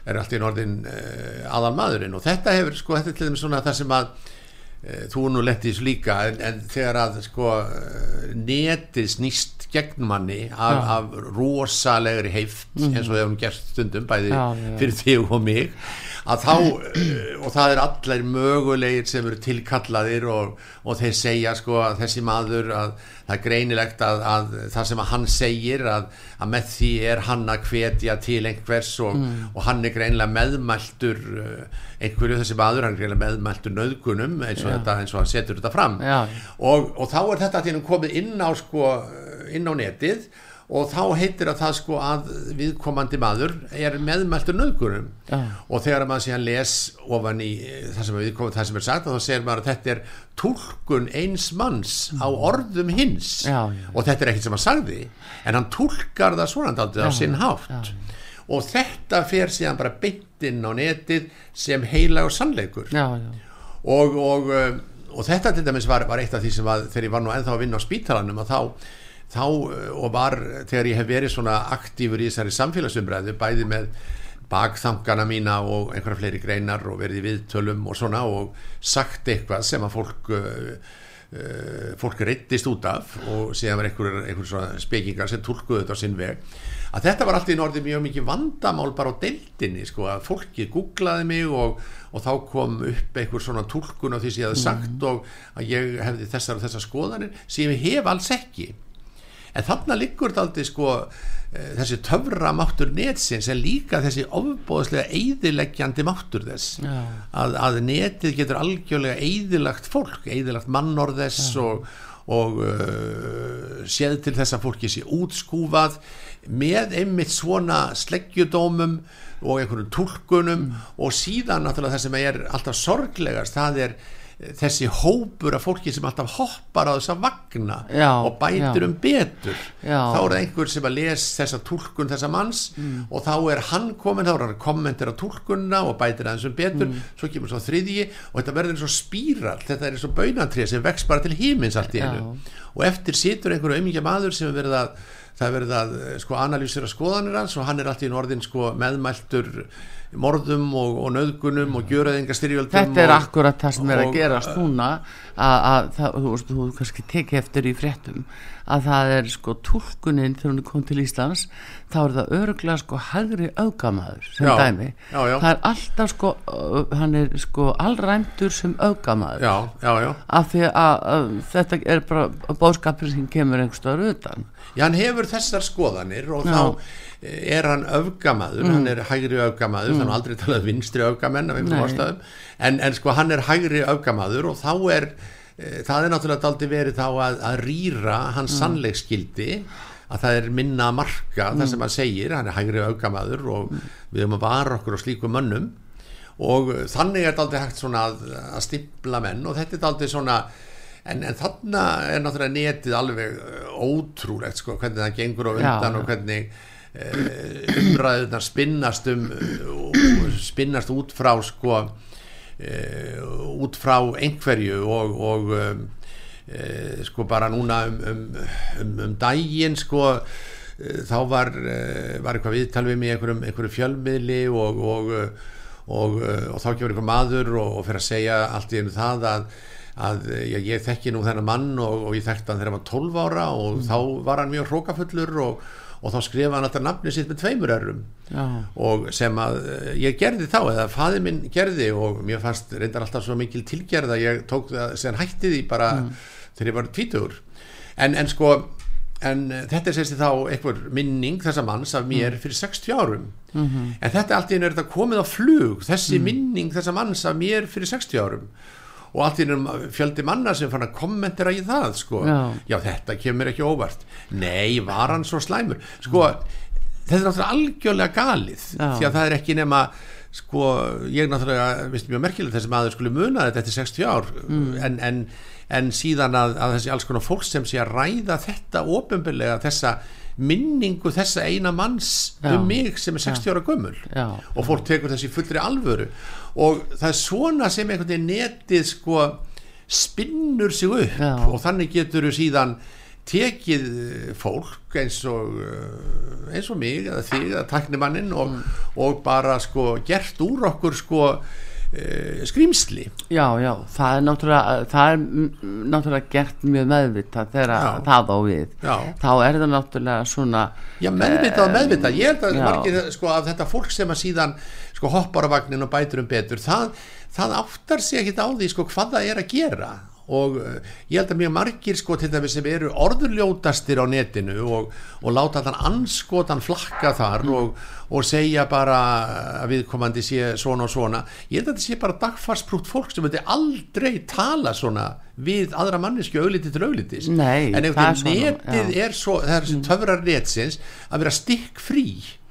er allt í norðin uh, aðal maðurinn og þetta hefur sko þetta er til þeim svona það sem að uh, þú nú letti þessu líka en, en þegar að sko uh, netið snýst gegn manni af, Já. af rosalegri heift eins og við hefum gert stundum bæði Já, já. fyrir þig og mig að þá uh, og það er allir mögulegir sem eru tilkallaðir og, og þeir segja sko að þessi maður að það er greinilegt að, að það sem að hann segir að, að með því er hann að hvetja til einhvers og, og hann er greinilega meðmæltur uh, einhverju þessi maður, hann er greinilega meðmæltur nöðgunum eins og, þetta, eins og hann setur þetta fram. Og, og þá er þetta að þínum komið inn á sko inn á netið og þá heitir að það sko að viðkomandi maður er meðmæltur nöðgurum Já. og þegar maður síðan les ofan í eh, það sem, það sem er sagt þá segir maður að þetta er túlkun eins manns á orðum hins. Já, já. og þetta er ekkert sem hann sagði en hann túlkar það svona daldið á sinn hátt. Og þetta fer síðan bara beint inn á netið sem heila og sannleikur. Já, já, og, og, um, og þetta til dæmis var, var eitt af því sem að þegar ég var nú ennþá að vinna á spítalanum að þá, þá uh, og var þegar ég hef verið svona aktífur í þessari samfélagsumræðu bæði með bakþangana mína og einhverja fleiri greinar og verið í viðtölum og svona og sagt eitthvað sem að fólk uh, uh, fólk reyttist út af og síðan var einhver, einhver svona spekingar sem tólkuðu þetta á sinn veg að þetta var alltaf í norði mjög mikið vandamál bara á deildinni sko að fólki googlaði mig og, og þá kom upp einhver svona tólkun á því sem ég hefði sagt og að ég hefði þessar og þessar skoðanir sem ég hef alls ekki en þarna liggur þetta aldrei sko eh, þessi töfra máttur netsins en líka þessi ofbóðslega eyðileggjandi máttur þess. Já. að, að netið getur algjörlega eyðilagt fólk, eyðilagt mannorð þess og, og uh, séð til þess að fólki sé útskúfað með einmitt svona sleggjudómum og einhverjum túlkunum og síðan náttúrulega það sem er alltaf sorglegast, það er þessi hópur af fólki sem alltaf hoppar á þessa vagna Já, og bætir já. um betur Já. þá er það einhver sem að les þessa túlkun þessa manns og þá er hann komin þá er hann kommentir á túlkunna og bætir aðeins um betur svo kemur svo þriðji og þetta verður eins og spíral þetta er eins og baunatrið sem vex bara til hímins allt í Já. einu og eftir situr einhverju aumingja maður sem er verið að það er verið að eh, sko analýsera skoðanir hans og hann er allt í orðin sko meðmæltur morðum og, og nöðgunum og gjöraðingastyrjöldum Þetta er og, akkurat það sem er að gerast núna að, að það, þú veist, þú kannski tekið eftir í fréttum að það er sko túlkunin þegar hún er kom til Íslands þá er það öruglega sko hægri augamæður sem Já, dæmi. já, já. það er alltaf sko hann er sko allræmdur sem augamæður af því að, að þetta er bara bóðskapur sem kemur einhverstaður utan. Já, hann hefur þessar skoðanir og þá eh, er hann öfgamaður, hann er hægri öfgamaður, þannig aldrei talað um vinstri ástæðum, en, en sko hann er hægri öfgamaður og þá er, það er náttúrulega daldi verið þá að, að rýra hans sannleikskildi, að það er minna að marka það sem hann segir, hann er hægri öfgamaður og við höfum að vara okkur á slíkum mönnum. Og þannig er þetta aldrei hægt svona að, að stimpla menn og þetta er aldrei svona en, en þarna er náttúrulega netið alveg uh, ótrúlegt sko, hvernig það gengur á undan Já, og hvernig umræðunar spinnast um spinnast út frá sko út frá einhverju og, og um, uh, sko bara núna um, um, um, um daginn sko uh, þá var, uh, var eitthvað viðtal við mig einhverjum, einhverjum fjölmiðli og, og, og, þá gefur einhver maður og, fyrir að segja allt í einu það að, að já, ég þekki nú þennan mann og, ég þekkti hann þegar hann var 12 ára og þá var hann mjög hrókafullur og, og þá skrifa hann alltaf nafni sitt með tveimur errum. Já, og sem að eh, ég gerði þá eða faði minn gerði og mér fannst reyndar alltaf svo mikil tilgerð að ég tók það sem hætti því bara þegar ég var tvítugur. En, en sko en þetta er sérst þá einhver minning þessa manns af mér fyrir 60 árum. -hmm. en þetta allt í er þetta komið á flug þessi minning þessa manns af mér fyrir 60 árum og allt í einu fjöldi manna sem fann að kommentera í það sko, Já. þetta kemur ekki óvart nei, var hann svo slæmur sko, þetta er náttúrulega algjörlega galið Já. því að það er ekki nema sko, ég náttúrulega vist mjög merkilegt þessi maður skulle muna þetta eftir 60 ár Mm. en, en, en síðan að, að þessi alls konar fólk sem sé að ræða þetta ofinbyrlega þessa minningu þessa eina manns Já. um mig sem er 60 ára gömul. Já, og fólk tekur þessi fullri alvöru. Og það er svona sem einhvern veginn netið sko spinnur sig upp. Já. og þannig getur þú síðan tekið eh, fólk eins og eh, eins og mig eða þig eða taknimannin og, og bara sko gert úr okkur sko uh, skrýmsli já, já það er náttúrulega það er náttúrulega gert mjög meðvitað þegar það á við. Já. þá er það náttúrulega svona Já, meðvitað og meðvitað, ég held að margir, sko, af þetta fólk sem að síðan sko, hoppar á vagnin og bætur um betur það, það áttar sig ekkit á því sko, hvað það er að gera og uh, ég held að mjög margir sko til dæmis sem eru orðurljótastir á netinu og, og láta þann anskotan flakka þar og, og segja bara að viðkomandi sé svona og svona. Ég held að þetta sé bara dagfarsprútt fólk sem þetta aldrei tala svona við aðra manneski augliti til auglitis. Nei, en ef þetta netið já. er svo það er þessi töfrar netsins að vera stikk frí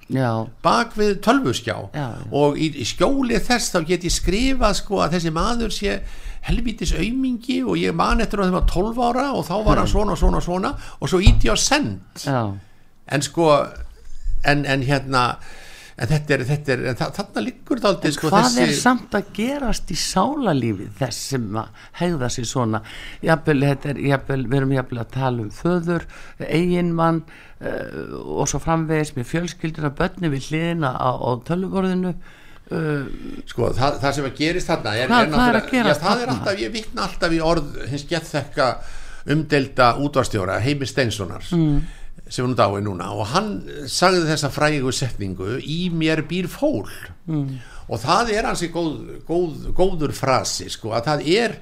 já, bak við tölvuskjá Já, já. og í, í skjóli þess þá get ég skrifað sko að þessi maður sé helvítis aumingi og ég man eftir að það var 12 ára og þá var hann svona svona svona og svo íti á send. Já, en sko en, en hérna en þetta er, þetta er, en þa þarna liggur það aldrei sko hvað þessi er samt að gerast í sálarlífi þess sem að hegða sér svona? Jafnvel, þetta er, jafnvel, við erum jafnvel að tala um föður, eiginmann uh, og svo framvegis með fjölskylduna, börni við hliðina á, á tölvuborðinu. uh, sko það, það sem að gerist þarna er, Hvað- hvað er að gerast já, það er alltaf, ég vittna alltaf í orð hins gett þekka umdelda útvarstjóra Heimi Steinssonar mm. sem er nú dái núna og hann sagði þessa frægu setningu í mér býr fól mm. og það er hansi góð, góð, góður frasi sko að það er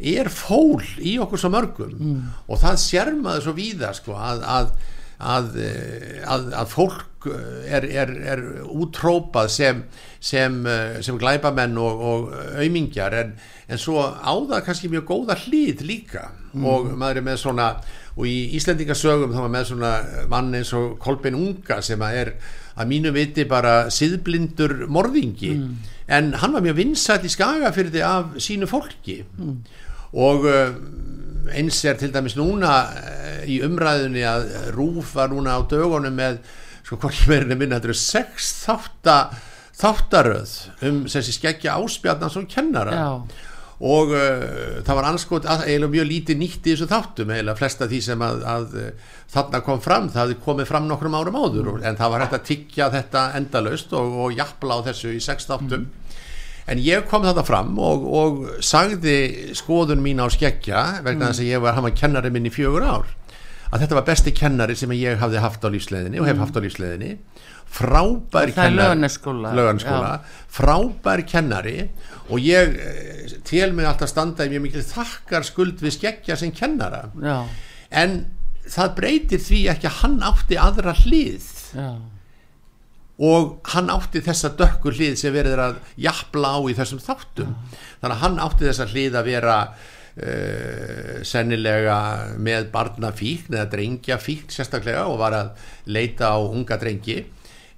er fól í okkur svo mörgum mm. og það sérmaði svo víða sko að, að að, eh, að, að fólk eh, er, er, er útrópað sem, sem, eh, sem glæpamenn og, og aumingjar en, en svo á það kannski mjög góða hlýð líka. Og maður er með svona og í Íslendingasögum þá var með svona mann eins og Kolbein Unga sem að er að mínu viti bara siðblindur morðingi. En hann var mjög vinsætt í skagafyrði af sínu fólki. Og uh, eins er til dæmis núna uh, í umræðunni að Rúf var núna á dögunum með sko hvorki meirinni minna þetta eru sex þátta, þáttaröð um þessi skeggja áspjarnan som kennara. Já, og uh, það var anskot eiginlega mjög lítið nýtt í þessu þáttum eiginlega flesta því sem að, að uh, þarna kom fram, það hafði komið fram nokkrum árum áður og, en það var hægt að tyggja þetta endalaust og, og jafla á þessu í sex þáttum. En ég kom þetta fram og, og sagði skoðun mín á skeggja vegna þess að ég var, var kennari minn í fjögur ár að þetta var besti kennari sem ég hafði haft á lífsleðinni og hef haft á lífsleðinni frábær kennari. Laugarnesskóla, frábær kennari. Og ég eh, tel mig alltaf standa í mjög mikil þakkar skuld við skeggja sem kennara. Já, en það breytir því ekki að hann átti aðra hlið. Já. Og hann átti þessa dökkur hlið sem verið er að jafla á í þessum þáttum. Þannig að hann átti þessa hlið að vera uh, sennilega með barnafíkn eða drengjafíkn sérstaklega og var að leita á unga drengi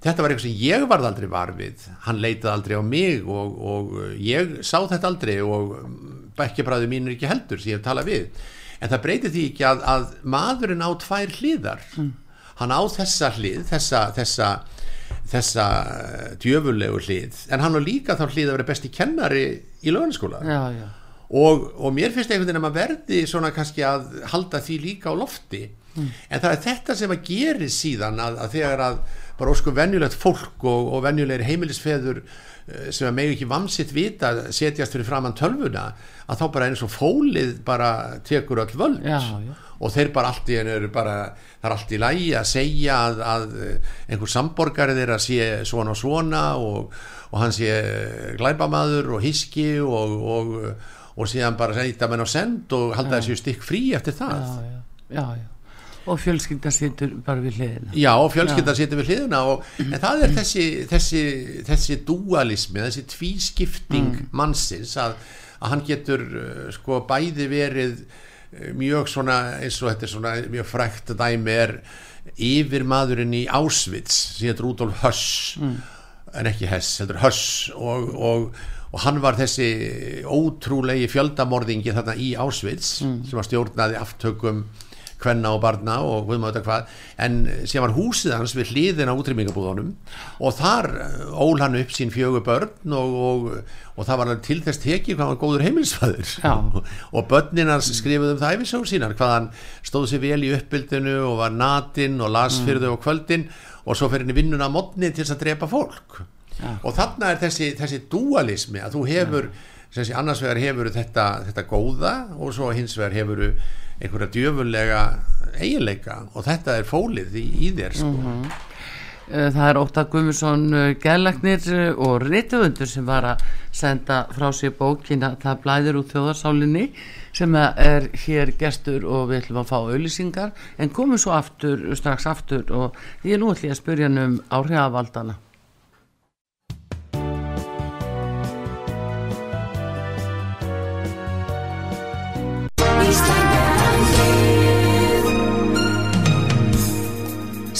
þetta var eitthvað sem ég varð aldrei var við. Hann leitaði aldrei á mig og, og ég sá þetta aldrei og bekkjabræðu mín er ekki heldur sem ég hef talað við. En það breytir því ekki að, að maðurinn á tvær hliðar. Hann á þessa hlið þessa, þessa þessa eh, djöfulegu hlið en hann á líka þá hlið að vera besti kennari í lögnaskóla og, og mér finnst einhvern veginn að maður verði svona kannski að halda því líka á lofti. En það er þetta sem að geri síðan að, að þegar að bara ósku venjulegt fólk og, og venjulegir heimilisfeður eh, sem að megi ekki vamsitt vita setjast fyrir framann tölvuna að þá bara eins og fólið bara tekur öll völd já, já. og þeir bara allt í hennu eru bara það er allt í lægi að segja að, að einhver samborgari þeirra sé svona og svona og, og hann sé glæbamaður og hiski og, og, og síðan bara segja menn á send og halda þessi stikk frí eftir það já, já, já, já. Og fjölskylda situr bara við hliðina. Já, og fjölskylda situr við hliðina og, en það er þessi, þessi, þessi dualismi, þessi tvískipting mannsins að, að hann getur uh, sko bæði verið uh, mjög svona eins og þetta er svona mjög frækt dæmi er yfir maðurinn í Auschwitz sem heitir Rudolf Höss en ekki Hess, heldur Höss og, og, og hann var þessi ótrúlegi fjöldamorðingi þarna í Auschwitz sem var stjórnaði aftökum kvenna og barna og við maður þetta hvað en sem var húsið hans við hliðin á útrymmingabúðunum og þar eh, ól hann upp sín fjögur börn og, og, og það var til þess tekið hvað hann góður heimilisfæður Já. og börnin hans skrifuðu um það æfisögur sínar hvað hann stóð sér vel í uppbyldinu og var natinn og las fyrir þau á kvöldin og svo fyrir henni vinnuna á modni til þess að drepa fólk Já. og þarna er þessi, þessi dualismi að þú hefur þessi, annars vegar hefur þetta, þetta góða og svo hins vegar hefur einhverja djöfulega eiginleika og þetta er fólið í, í þér sko. Eh, Það er Óttar Guðmundsson gælagnir og reytöfundur sem var að senda frá sér bókina Það blæðir úr þjóðarsálinni sem er hér gestur og við ætlum að fá auðlýsingar en komum svo aftur, strax aftur og ég er nú ætlum að spyrja um áhrifavaldana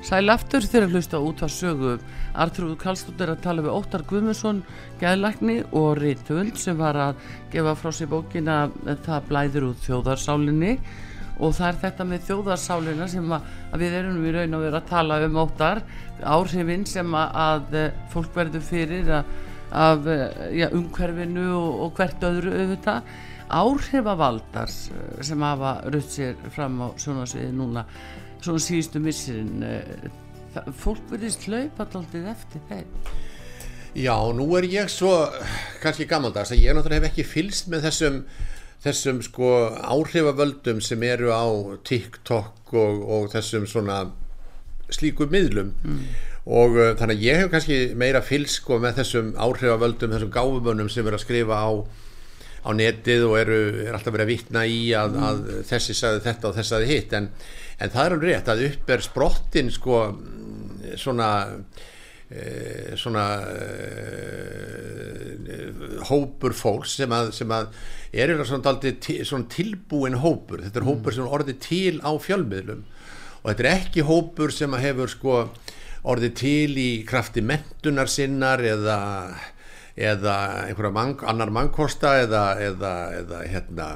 Sæl aftur þegar að hlusta út á sögu. Artrúð Kallstóttir að tala við Óttar Guðmundsson, gæðlækni og Rítvöld sem var að gefa frá sér bókina Það blæður út þjóðarsálinni og það er þetta með þjóðarsálina sem að, að við erum við raun að vera að tala um Óttar, áhrifin sem að, að fólk verður fyrir að, af ja, umhverfinu og, og hvert öðru auðvitað. Áhrifavaldar sem hafa rutt sér fram á sjónasviði núna svona síðustu missirinn fólk verðist hlaupa alltaf eftir þeim Já, nú er ég svo kannski gammaldags að ég náttúrulega hef ekki fylst með þessum þessum sko áhrifavöldum sem eru á TikTok og, og þessum svona slíku miðlum mm. og uh, þannig að ég hef kannski meira fylst sko með þessum áhrifavöldum þessum gáfumönnum sem verður að skrifa á á netið og eru, er alltaf verið að vitna í að, mm. að þessi sagði þetta og þessi sagði hitt en, en það er alveg rétt að upp er sprottin sko svona e, svona e, hópur fólks sem að, sem að er svona, til, svona tilbúin hópur þetta er mm. hópur sem orði til á fjölmiðlum og þetta er ekki hópur sem að hefur sko orði til í krafti mentunar sinnar eða eða einhverja mann, annar mannkosta eða, eða, eða hérna,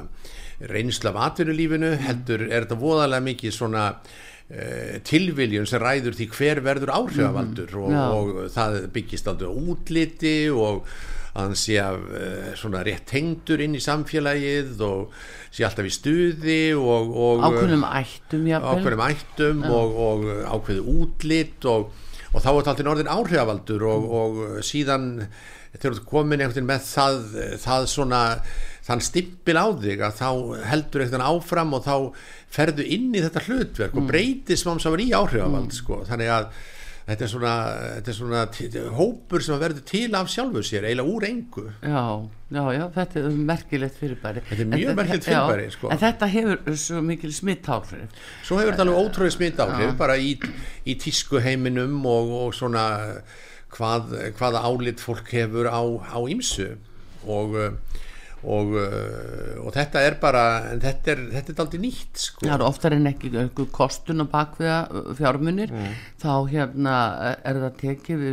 reynsla af atvinnulífinu heldur er þetta voðalega mikið svona uh, tilviljun sem ræður því hver verður áhrifavaldur mm, og, og það byggist aldrei útliti og að hann sé að uh, svona rétt hengtur inn í samfélagið og sé alltaf í stuði og, og ákveðum ættum, ákveðum ættum og, og ákveðu útlit og þá er þetta alltaf orðin áhrifavaldur og síðan þegar þú komin einhvern veginn með það, það svona þann stimpil á þig að þá heldur veginn áfram og þá ferðu inn í þetta hlutverk mm. og breytir smám saman í áhrifavald mm. sko. þannig að þetta er svona, þetta er svona hópur sem verður til af sjálfu sér eiginlega úr engu já, já, já, þetta er merkilegt fyrirbæri þetta er mjög en, merkilegt fyrirbæri sko. en þetta hefur svo mikil smittáhrif svo hefur þetta alveg ótrúið smittáhrif bara í, í tísku heiminum og, og svona hvað, hvaða álit fólk hefur á, á ímsu og, og, og þetta er bara þetta er, þetta er aldrei nýtt sko. Það eru oftar en ekki kostun og bakviða fjármunir mm. þá hérna er það tekið,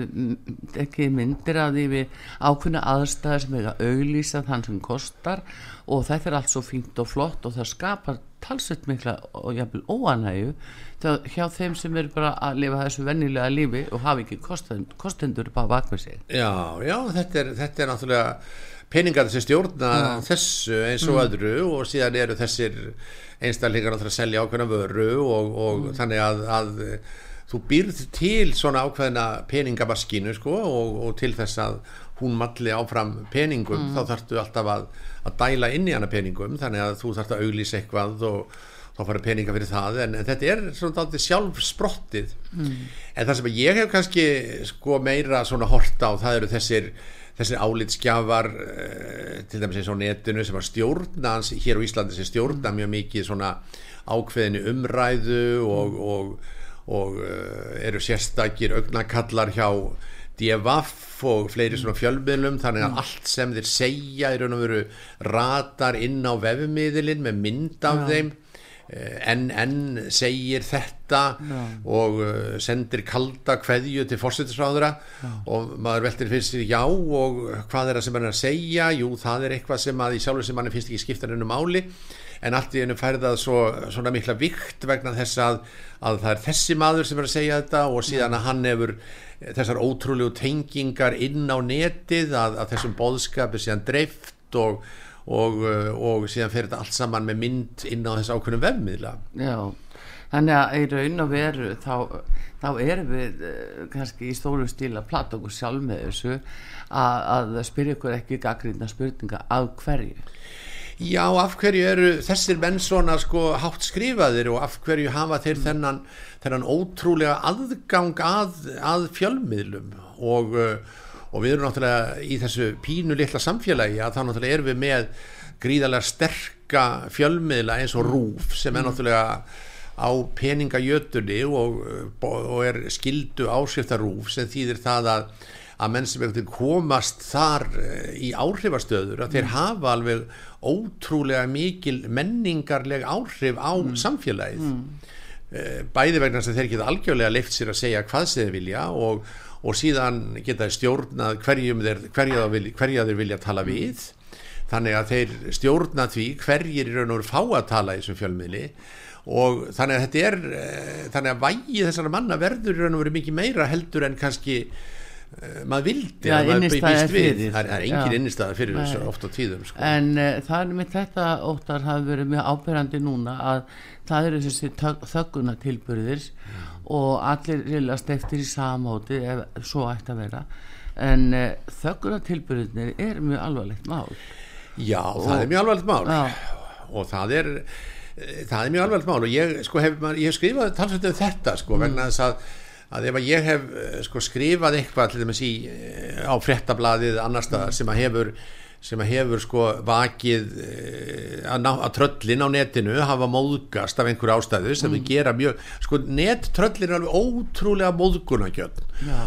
tekið myndir að því við ákveðna aðstæðar sem er að auglýsa þann sem kostar og þetta er allt svo fínt og flott og það skapar talsveit mikla og jæfnvel óanægu hjá þeim sem eru bara að lifa þessu vennilega lífi og hafa ekki kostend, kostendur bara bakvið sig Já, já, þetta er, þetta er náttúrulega peningar sem stjórna já. þessu eins og mm. öðru og síðan eru þessir einstaklingar að selja ákveðna vöru og, og mm. þannig að, að þú býrð til svona ákveðna peningabaskinu sko og, og til þess að hún malli áfram peningum mm. þá þarftu alltaf að, að dæla inn í hana peningum þannig að þú þarftu að auglýsa eitthvað og þá fara peninga fyrir það en, en þetta er svona aldrei sjálf sprottið mm. en það sem ég hef kannski sko meira svona horta á það eru þessir þessir álitskjafar uh, til dæmis eins á netinu sem var stjórna hér á Íslandi sem stjórna mm. mjög mikið svona ákveðinu umræðu og, mm. og, og uh, eru sérstakir augnakallar hjá DFF og fleiri svona fjölmiðlum þannig að mm. allt sem þeir segja er raun og veru ratar inn á vefmiðilinn með mynd af ja. þeim enn eh, enn segir þetta Já. og uh, sendir kalda kveðju til fórsettisráðura og maður veltir fyrir sér já og hvað er það sem hann er að segja jú það er eitthvað sem að í sjálfur sem hann finnst ekki skipta hennu máli en allt í hennu færðað svo, svona mikla vikt vegna þess að, að það er þessi maður sem er að segja þetta og síðan að hann hefur þessar ótrúlegu tengingar inn á netið að, að þessum boðskap er síðan dreift og og, uh, og síðan fer þetta allt saman með mynd inn á þessu ákveðnum vefmiðla. Já, þannig að í raun og veru þá, þá erum við uh, kannski í stóru stíl að plata okkur sjálf með þessu að, að spyrja ykkur ekki gaggrínda spurninga af hverju? Já, af hverju eru þessir menn svona sko hátt skrifaðir og af hverju hafa þeir mm. þennan, þennan ótrúlega aðgang að, að fjölmiðlum? Og, og við erum náttúrulega í þessu pínu litla samfélagi að þá náttúrulega erum við með gríðarlega sterka fjölmiðla eins og rúf sem er náttúrulega á peningajötunni og, og er skildu áskriftarúf sem þýðir það að að menn sem komast þar í áhrifastöður að þeir hafa alveg ótrúlega mikil menningarleg áhrif á mm. samfélagið mm. bæði vegna þess að þeir geta algjörlega leift sér að segja hvað þeir vilja og, og síðan geta stjórnað þeir, hverja, vilja, hverja þeir vilja tala við. Þannig að þeir stjórna því hverjir í raun og veru fá að tala í þessum fjölmiðli. Og þannig að þetta er eh, þannig að vægi þessara manna verður í raun og veru mikið meira heldur en kannski maður vildi Já, maður býst við. það er engin innistæðar fyrir þessu ofta tíðum sko. en uh, það er með þetta óttar hafi verið mjög ábyrgandi núna að það eru þessi þögguna tilbyrðir og allir rillast eftir í samóti ef svo ætti að vera. En uh, eh, þögguna tilbyrðinir er mjög alvarlegt mál. Já, og, það er mjög alvarlegt mál. Já. og það er það er mjög alvarlegt mál. Og ég, sko, hef, ég hef skrifað talsveit um þetta sko, mm. vegna þess að að ef ég hef eh, sko, skrifað eitthvað til dæmis í, eh, á frettablaðið annar staðar mm. sem að hefur sem að hefur sko vakið eh, að, ná, að tröllin á netinu hafa móðgast af einhverju ástæðu sem mm. við gera mjög, sko nettröllin er alveg ótrúlega móðgunagjöld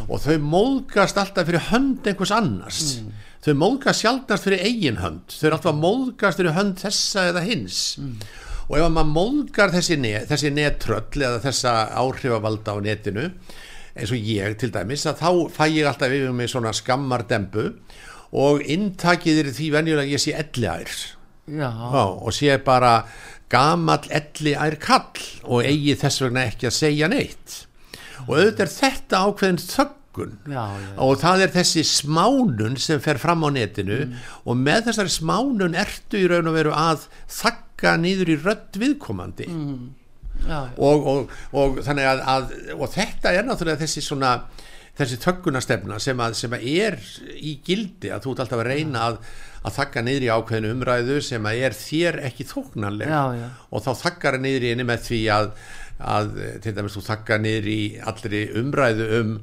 og þau móðgast alltaf fyrir hönd einhvers annars mm. þau móðgast sjálfnast fyrir eigin hönd þau er alltaf móðgast fyrir hönd þessa eða hins mm og ef maður móðgar þessi, net, þessi nettröll eða þessa áhrifavalda á netinu eins og ég til dæmis að þá fæ ég alltaf yfir mig svona skammardembu og inntakið er því venjulega ég sé elliær. Og sé bara gamal elliær kall og eigi þess vegna ekki að segja neitt. Og auðvitað er þetta ákveðin þöggun já, já. og það er þessi smánun sem fer fram á netinu mm. og með þessari smánun ertu í raun og veru að þakka nýður í rödd viðkomandi mm. já, já. Og, og, og þannig að, að og þetta er náttúrulega þessi svona þessi tökkunastefna sem að, sem að er í gildi að þú ert alltaf að reyna að, að þakka niður í ákveðinu umræðu sem að er þér ekki þóknanleg og þá þakkar niður í einu með því að, að til dæmis þú þakkar niður í allri umræðu um,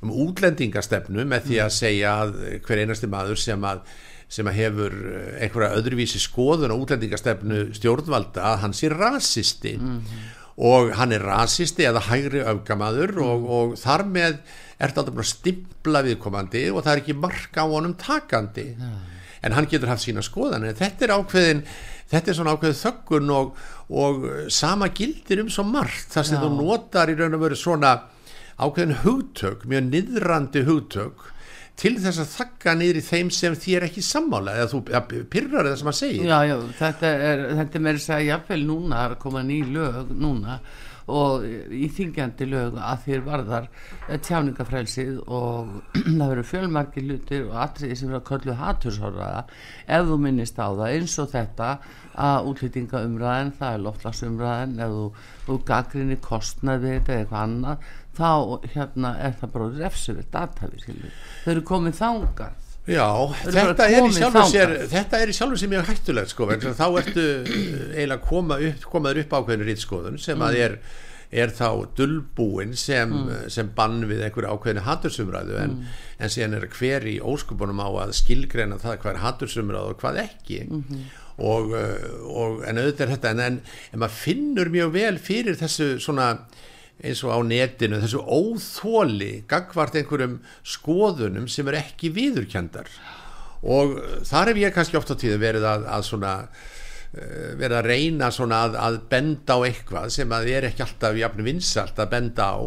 um útlendingastefnu með því að segja að hver einasti maður sem að sem að hefur eh, einhverja öðruvísi skoðun og útlendingastefnu stjórnvalda að hann sé rasisti. Mm og hann er rasisti eða hægri öfgamaður mm. og, og þar með er þetta alltaf bara stimpla viðkomandi og það er ekki marka á honum takandi. Yeah. en hann getur haft sína skoðan en þetta er ákveðin þetta er svona ákveðin þöggun og, og sama gildir um svo margt. Þar sem þú notar í raun og veru svona ákveðin hugtök, mjög niðrandi hugtök til þess að þakka niður í þeim sem þér ekki sammála eða þú ja, pyrrar það sem að segja Já, já, þetta er, er þess að jáfnveil núna er að koma ný lög núna og í þingjandi lög að þér varðar tjáningafrælsið og það verður fjölmarki lutir og atriði sem verður að köllu hatturshorraða ef þú minnist á það eins og þetta að útlýtingaumræðin það er loftlagsumræðin ef þú, þú gaggrinni kostnaði þetta eða eitthvað annað þá hérna er það bara refsöfið datavi þau eru komið þángar Já, þetta er, sér, þetta er í sjálfu sem ég hættulegt sko, þá ertu eh, eiginlega koma upp, komaður upp ákveðinu rýtskoðun sem að mm. er, er þá dullbúin sem, mm. sem bann við einhverju ákveðinu hattursumræðu en, mm. en síðan er hver í óskupunum á að skilgreina það hvað er hattursumræðu og hvað ekki -hmm. og, eh, og en auðvitað er þetta en, en, en maður finnur mjög vel fyrir þessu svona eins og á netinu þessu óþóli gagvart einhverjum skoðunum sem er ekki viðurkjandar og þar hef ég kannski oft á tíðu verið að, að svona eh, verið að reyna að, að benda á eitthvað sem að er ekki alltaf jafn vinsalt að benda á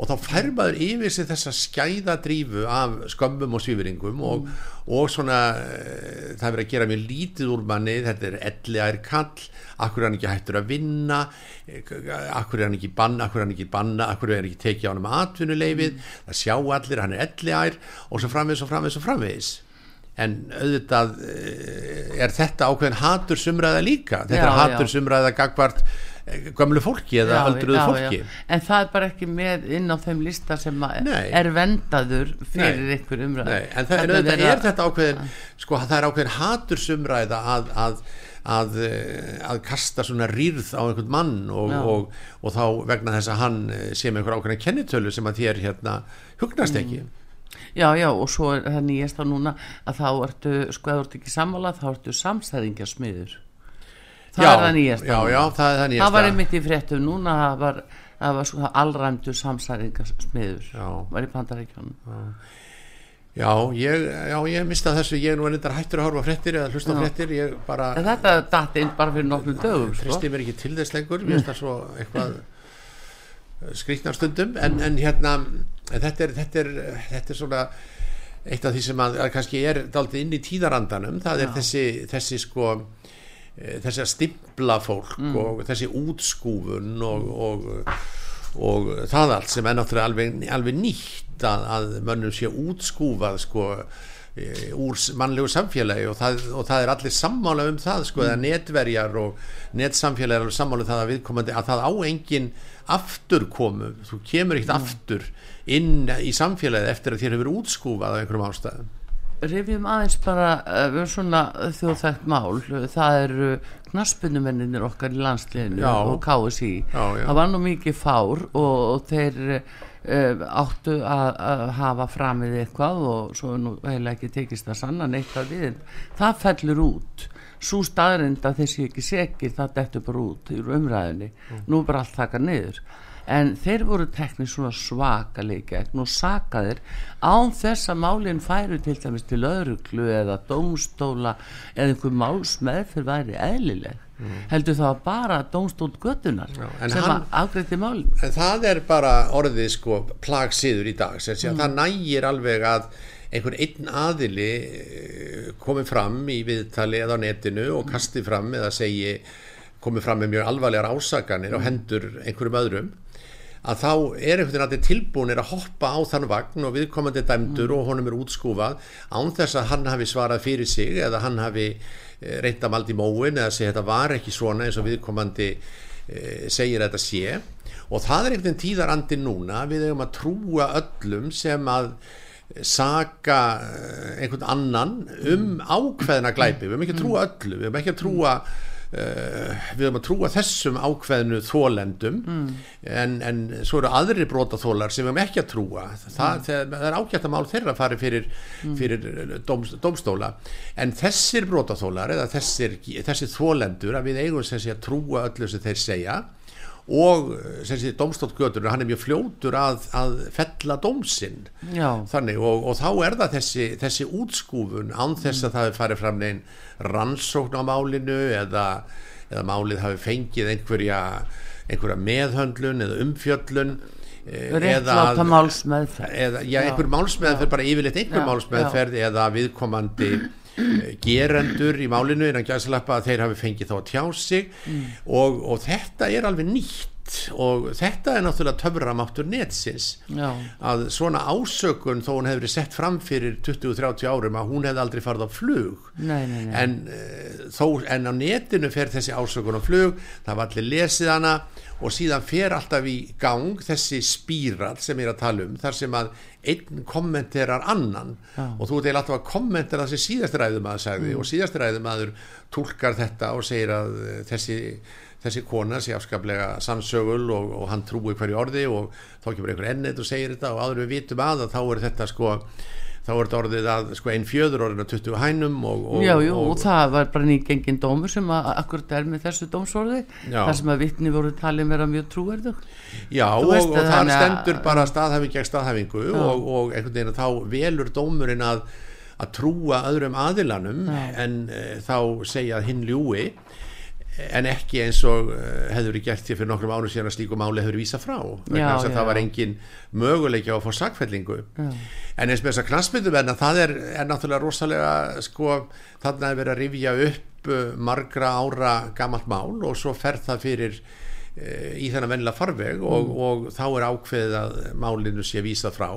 og þá fær maður yfir sig þessa skæðadrífu af skömmum og svífiringum og, mm. og svona eh, það verður að gera mjög lítið úr manni þetta er elliðar kall akkur er hann ekki hættur að vinna akkur er hann ekki banna akkur er hann ekki banna, akkur er hann ekki tekið á hann með atvinnuleifið, mm. það sjá allir hann er elliðar og svo framvegis og framvegis og framvegis en auðvitað eh, er þetta ákveðin hatur sumræða líka þetta Já, er hatur já. sumræða gagvart gömlu fólki eða já, fólki? já. en það er bara ekki með inn á þeim lista sem að er vendaður fyrir Nei. ykkur umræð Nei, en það, en auðvitað er þetta ákveðin sko það er ákveðin hatur sumræða að, að Að, eh, að kasta svona rýrð á einhvern mann og, og, og þá vegna þess að hann eh, sé með einhver ákveðin kennitölu sem að þér hérna hugnast ekki. Já, já, og svo er það nýjast á núna að þá ertu, sko, ef þú ert ekki sammála þá ertu samstæðingarsmiður það já, er það nýjast já, já, það er það nýjasta það var einmitt í fréttum núna það var, það var sko allræmdu samstæðingarsmiður Já. var í pandarækjónum Já, ég, já, ég mista þessu, ég er nú ennindar hættur að horfa fréttir eða hlusta fréttir, bara þetta datt inn bara fyrir nokkrum dögum sko. tristi mér ekki til þess lengur, mér finnst það svo eitthvað skrýtnar stundum, en, en hérna, en þetta er, þetta er, þetta er svona eitt af því sem að, að kannski er daldið inn í tíðarandanum, það er þessi, þessi sko, þessi að stimpla fólk Mm. og þessi útskúfun og, og, og það allt sem er náttúrulega alveg, alveg nýtt að, að mönnum sé útskúfað sko eh, úr mannlegu samfélagi og það, og það er allir sammála um það sko, eða netverjar og netsamfélagi er sammála um það að viðkomandi að það á engin aftur komu, þú kemur ekkert aftur inn í samfélagi eftir að þér hefur útskúfað af einhverjum ástæðum Rifjum aðeins bara uh, svona þjóðþægt mál. Það eru knaspunumenninir okkar í landsliðinu Já. og KSI Já, já. það var nú mikið fár og, og þeir uh, áttu að, hafa framið eitthvað og svo nú heila ekki tekist að sanna neitt að við það fellur út. Svo staðrind að þessi ekki sekir það dettur bara út í umræðinni nú er bara allt taka niður en þeir voru teknir svona svakalega í gegn og sakaðir án þess að málinn færu til dæmis til öðruglu eða dómstóla eða einhver málsmeðferð væri eðlileg. Heldur það bara dómstól göttunar Já, sem hann- að afgreiti málinn en það er bara orðið sko plagsíður í dag. Sem sé að það nægir alveg að einhver einn aðili eh, komi fram í viðtali eða á netinu og kasti fram eða segi komi fram með mjög alvarlegar ásakanir á hendur einhverjum öðrum að þá er einhvern veginn allir tilbúinir að hoppa á þann vagn og viðkomandi dæmdur og honum er útskúfað án þess að hann hafi svarað fyrir sig eða hann hafi reynd að maldi móin eða segja þetta var ekki svona eins og viðkomandi eh, segir að þetta sé. Og það er einhvern veginn tíðarandi núna. Við eigum að trúa öllum sem að saka eh, einhvern annan um ákveðna glæpi, við höfum ekki að trúa öllu. Við höfum ekki að trúa við höfum að trúa þessum ákveðnu þólendum en, en svo eru aðri brotaþólar sem við höfum ekki að trúa. Það, það, það er ágætt að mál þeirra fari fyrir, fyrir dóm, dómstóla. En þessir brotaþólar eða þessir, þessir þólendur að við eigum sé að trúa öllu sem þeir segja og sé dómstólgötur hann er mjög fljótur að, að fella dómsinn já, þannig og, og þá er það þessi, þessi útskúfun án þess að það farið fram neinn rannsókn á málinu eða, eða málið hafi fengið einhverja, einhverja meðhöndlun eða umfjöllun eh, réttláta málsmeðferð. eða, já, einhver málsmeðferð, bara yfirleitt einhver Já, málsmeðferð eða viðkomandi eh, gerendur í málinu innan gæðslappa að þeir hafi fengið þá að tjá sig. Mm. og, og þetta er alveg nýtt. Og þetta er náttúrulega töframáttur netsins. Já, að svona ásökun þó hún hefur verið sett fram fyrir 20-30 árum að hún hefði aldrei farið á flug. Nei, nei, nei. En, uh, þó, en á netinu fer þessi ásökun á flug það var allir lesið hana og síðan fer alltaf í gang þessi spíral sem ég er að tala um þar sem að einn kommenterar annan Já. og þú ert eiginlega alltaf að kommentera það sem síðast ræðumæður sagði Mm. og síðast ræðumæður tólkar þetta og segir að eh, þessi þessi kona sé afskaplega sannsögul og, og hann trúi hverju orði og þá kemur einhver ennett og segir þetta og áður við vitum að, að þá er þetta sko þá er þetta orðið að sko einn fjöður orðin að 20 hænum og, og, já, jú, og, það var bara nýgengin dómur sem að akkurat er með þessu dómsorði Já. þar sem að vittni voru talið vera mjög trúverðug Já, og, veist og þar stendur bara staðhæfing gegn staðhæfingu og, og einhvern veginn að þá velur dómurinn að, að trúa öðrum aðilanum Já. en e, þá segja hinn ljúi en ekki eins og uh, hefur verið gert því fyrir nokkrum árum síðan að slíku máli hefur vísa frá. Vegna Já, þess að já, það var engin möguleiki á að fá sakfellingu. Já. en eins með þess að knastmynduvenna það er, er náttúrulega rosalega sko, þarna er verið að rifja upp uh, margra ára gamalt mál og svo fer það fyrir uh, í þennan vennilega farveg og, og þá er ákveðið að málinu sé vísa frá.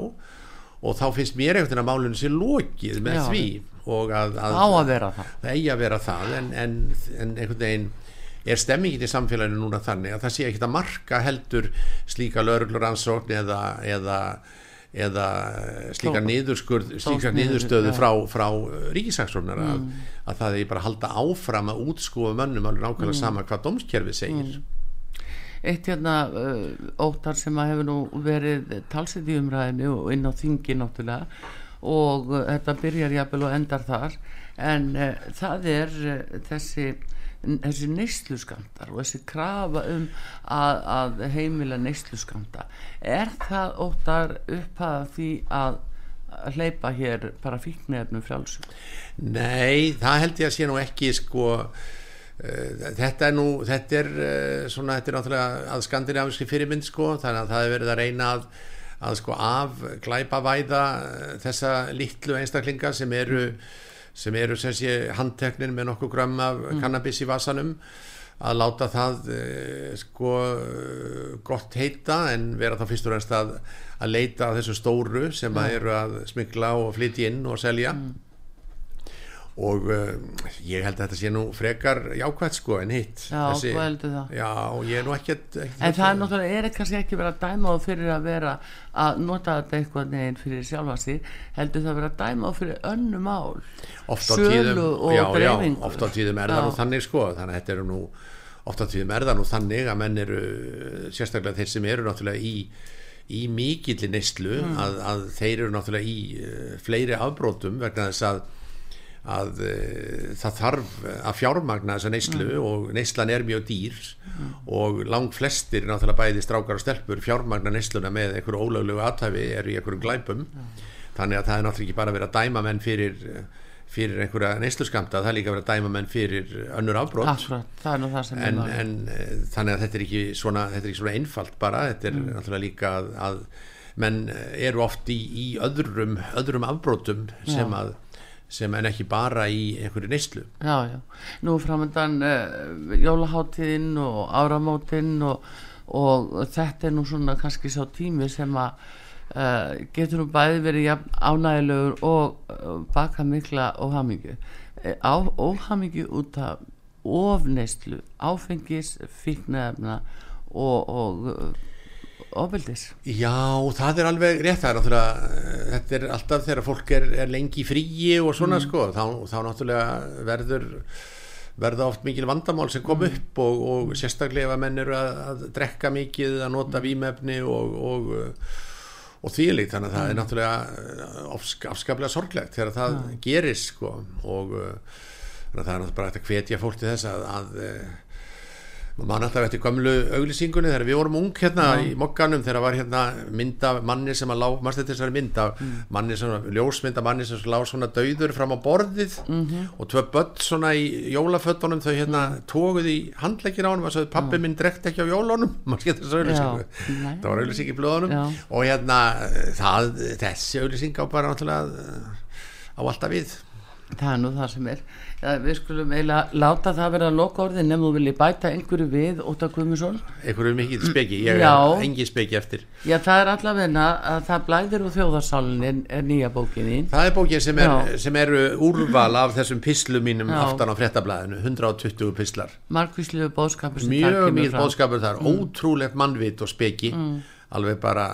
Og þá finnst mér einhvern veginn að málunum sé lokið með Já. því og að, að að það eigi að vera það en, en, en einhvern veginn er stemmingin í samfélaginu núna þannig að það sé ekkit að marka heldur slíka lögregluransókn eða, eða, eða slíka Dó- niðurskurð slíka niðurstöðu frá, frá ríkisaksóknar að, að það er bara að halda áfram að útskúfa mönnum alveg nákvæmlega sama hvað dómskerfi segir. Eitt hérna uh, óttar sem að hefur nú verið talsið í umræðinu og inn á þingi náttúrulega og uh, þetta byrjar jafnvel og endar þar en uh, það er uh, þessi þessi neysluskamtar og þessi krafa um að, að heimila neysluskamta er það óttar upphæða því að hleypa hér bara fíknefnum frjálsum Nei, það held ég að sé nú ekki sko uh, þetta er nú þetta er uh, svona, þetta er náttúrulega að skandinaviski fyrirmynd sko þannig að það er verið að reyna að, að sko af glæpavæða uh, þessa litlu einstaklinga sem eru sem eru sem sé handteknir með nokkuð grömm af kannabis í vasanum að láta það uh, sko gott heita en vera þá fyrst og reynst að, að leita þessu stóru sem að eru að smikla og flytja inn og selja og uh, ég held að þetta sé nú frekar jákvæmt sko en hitt. Já, þú heldur það. já, ég er nú ekkert, ekkert En það er náttúrulega, er kannski ekki verið að dæma á fyrir að vera að nota þetta eitthvað neginn fyrir sjálfa sig? Heldur það verið að dæma á fyrir önnu mál? Oft á tíðum og já, já, oft á tíðum er það nú þannig sko þannig að þetta eru nú oft á tíðum er það nú þannig að menn eru sérstaklega þeir sem eru náttúrulega í í mikilli neyslu Mm. að, að þeir eru náttúrulega í uh, fleiri afbrótum vegna þess að að uh, það þarf að fjármagna þessa neyslu Mm. og neyslan er mjög dýr og langt flestir náttúrulega bæði strákar og stelpur fjármagna neysluna með einhverju ólöglegu aðtæfi eru í einhverjum glæpum. Þannig að það er náttúrulega ekki bara verið að dæma menn fyrir fyrir einhverja neysluskamta það er líka verið að dæma menn fyrir önnur afbrót Akkurat, það er nú það sem er en, en eh, þannig að þetta er ekki svona, þetta er ekki svona einfalt bara þetta er Mm. náttúrulega líka að, að menn eru oft í, í öðrum, öðrum afbrótum sem að sem en ekki bara í einhverju neyslu. Já, já, nú framöndan uh, jólaháttíðin og áramótin og, og þetta er nú svona kannski sá tími sem að uh, getur nú bæði verið ánægilegur og uh, baka mikla óhamingju óhamingju út af ofneyslu, áfengis fíknefna og, og ofbeldis? Já, það er alveg rétt það er náttúrulega, eh, þetta er alltaf þegar fólk er, er lengi fríi og svona sko, þá, þá náttúrulega verður verða oft mikil vandamál sem kom upp og, og sérstaklega menn eru að, að drekka mikið, að nota vímefni og, og, uh, og þvílíkt þannig að það er náttúrulega afsk, afskaplega sorglegt þegar það gerist sko og uh, þannig að það er náttúrulega bara að hvetja fólk til þess að, að maður mann alltaf eftir gömlu auglýsingunni þegar við vorum ung hérna í mokkanum þegar var hérna mynda manni sem að lá maður þetta þessari mynda manni sem, ljósmynda manni sem lá svona dauður fram á borðið -hmm. og tvö börn svona í jólafötunum þau hérna tóguð í handleggin á honum og sagði pappi minn drekt ekki á jólunum. Maður skemmt þessu auglýsingu? það var auglýsing í blöðunum. Já. og hérna það, þessi auglýsing á bara náttúrulega á alltaf við. Það er nú það sem er. Ja, við skulum eiginlega láta það vera að loka orðin nefnum þú vilji bæta einhverju við Óttar Guðmundsson. einhverju mikið speki, ég er engi speki eftir Já, það er allavegna að það blæðir úr þjóðarsálinni er nýja bókinni. Það er bókin sem, er, sem eru úrval af þessum pislum mínum Já. aftan á frettablaðinu, 120 pislar Markvíslu bóðskapur sem mjög mjög. Mm. bóðskapur þar, ótrúlegt mannvit og speki, alveg bara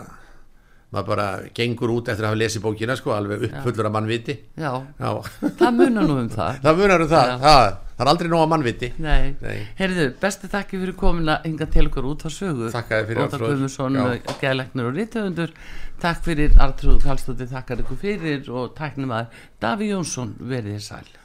maður bara gengur út eftir að hafa lesið bókina sko, alveg uppfullur af mannviti. Já, Já, það munar nú um það. það munar um það, það það er aldrei nóg af mannviti. Nei, Nei. heyrðu, bestu þakki fyrir komin að hinga til okkur út á sögu. Þakka þér fyrir, Arnþrúður. Guðmundsson, Já. gæleiknur og rithöfundur. Takk fyrir Artrúð Kallstóttir, þakkar ykkur fyrir og tæknum að Daví Jónsson verið þér sæl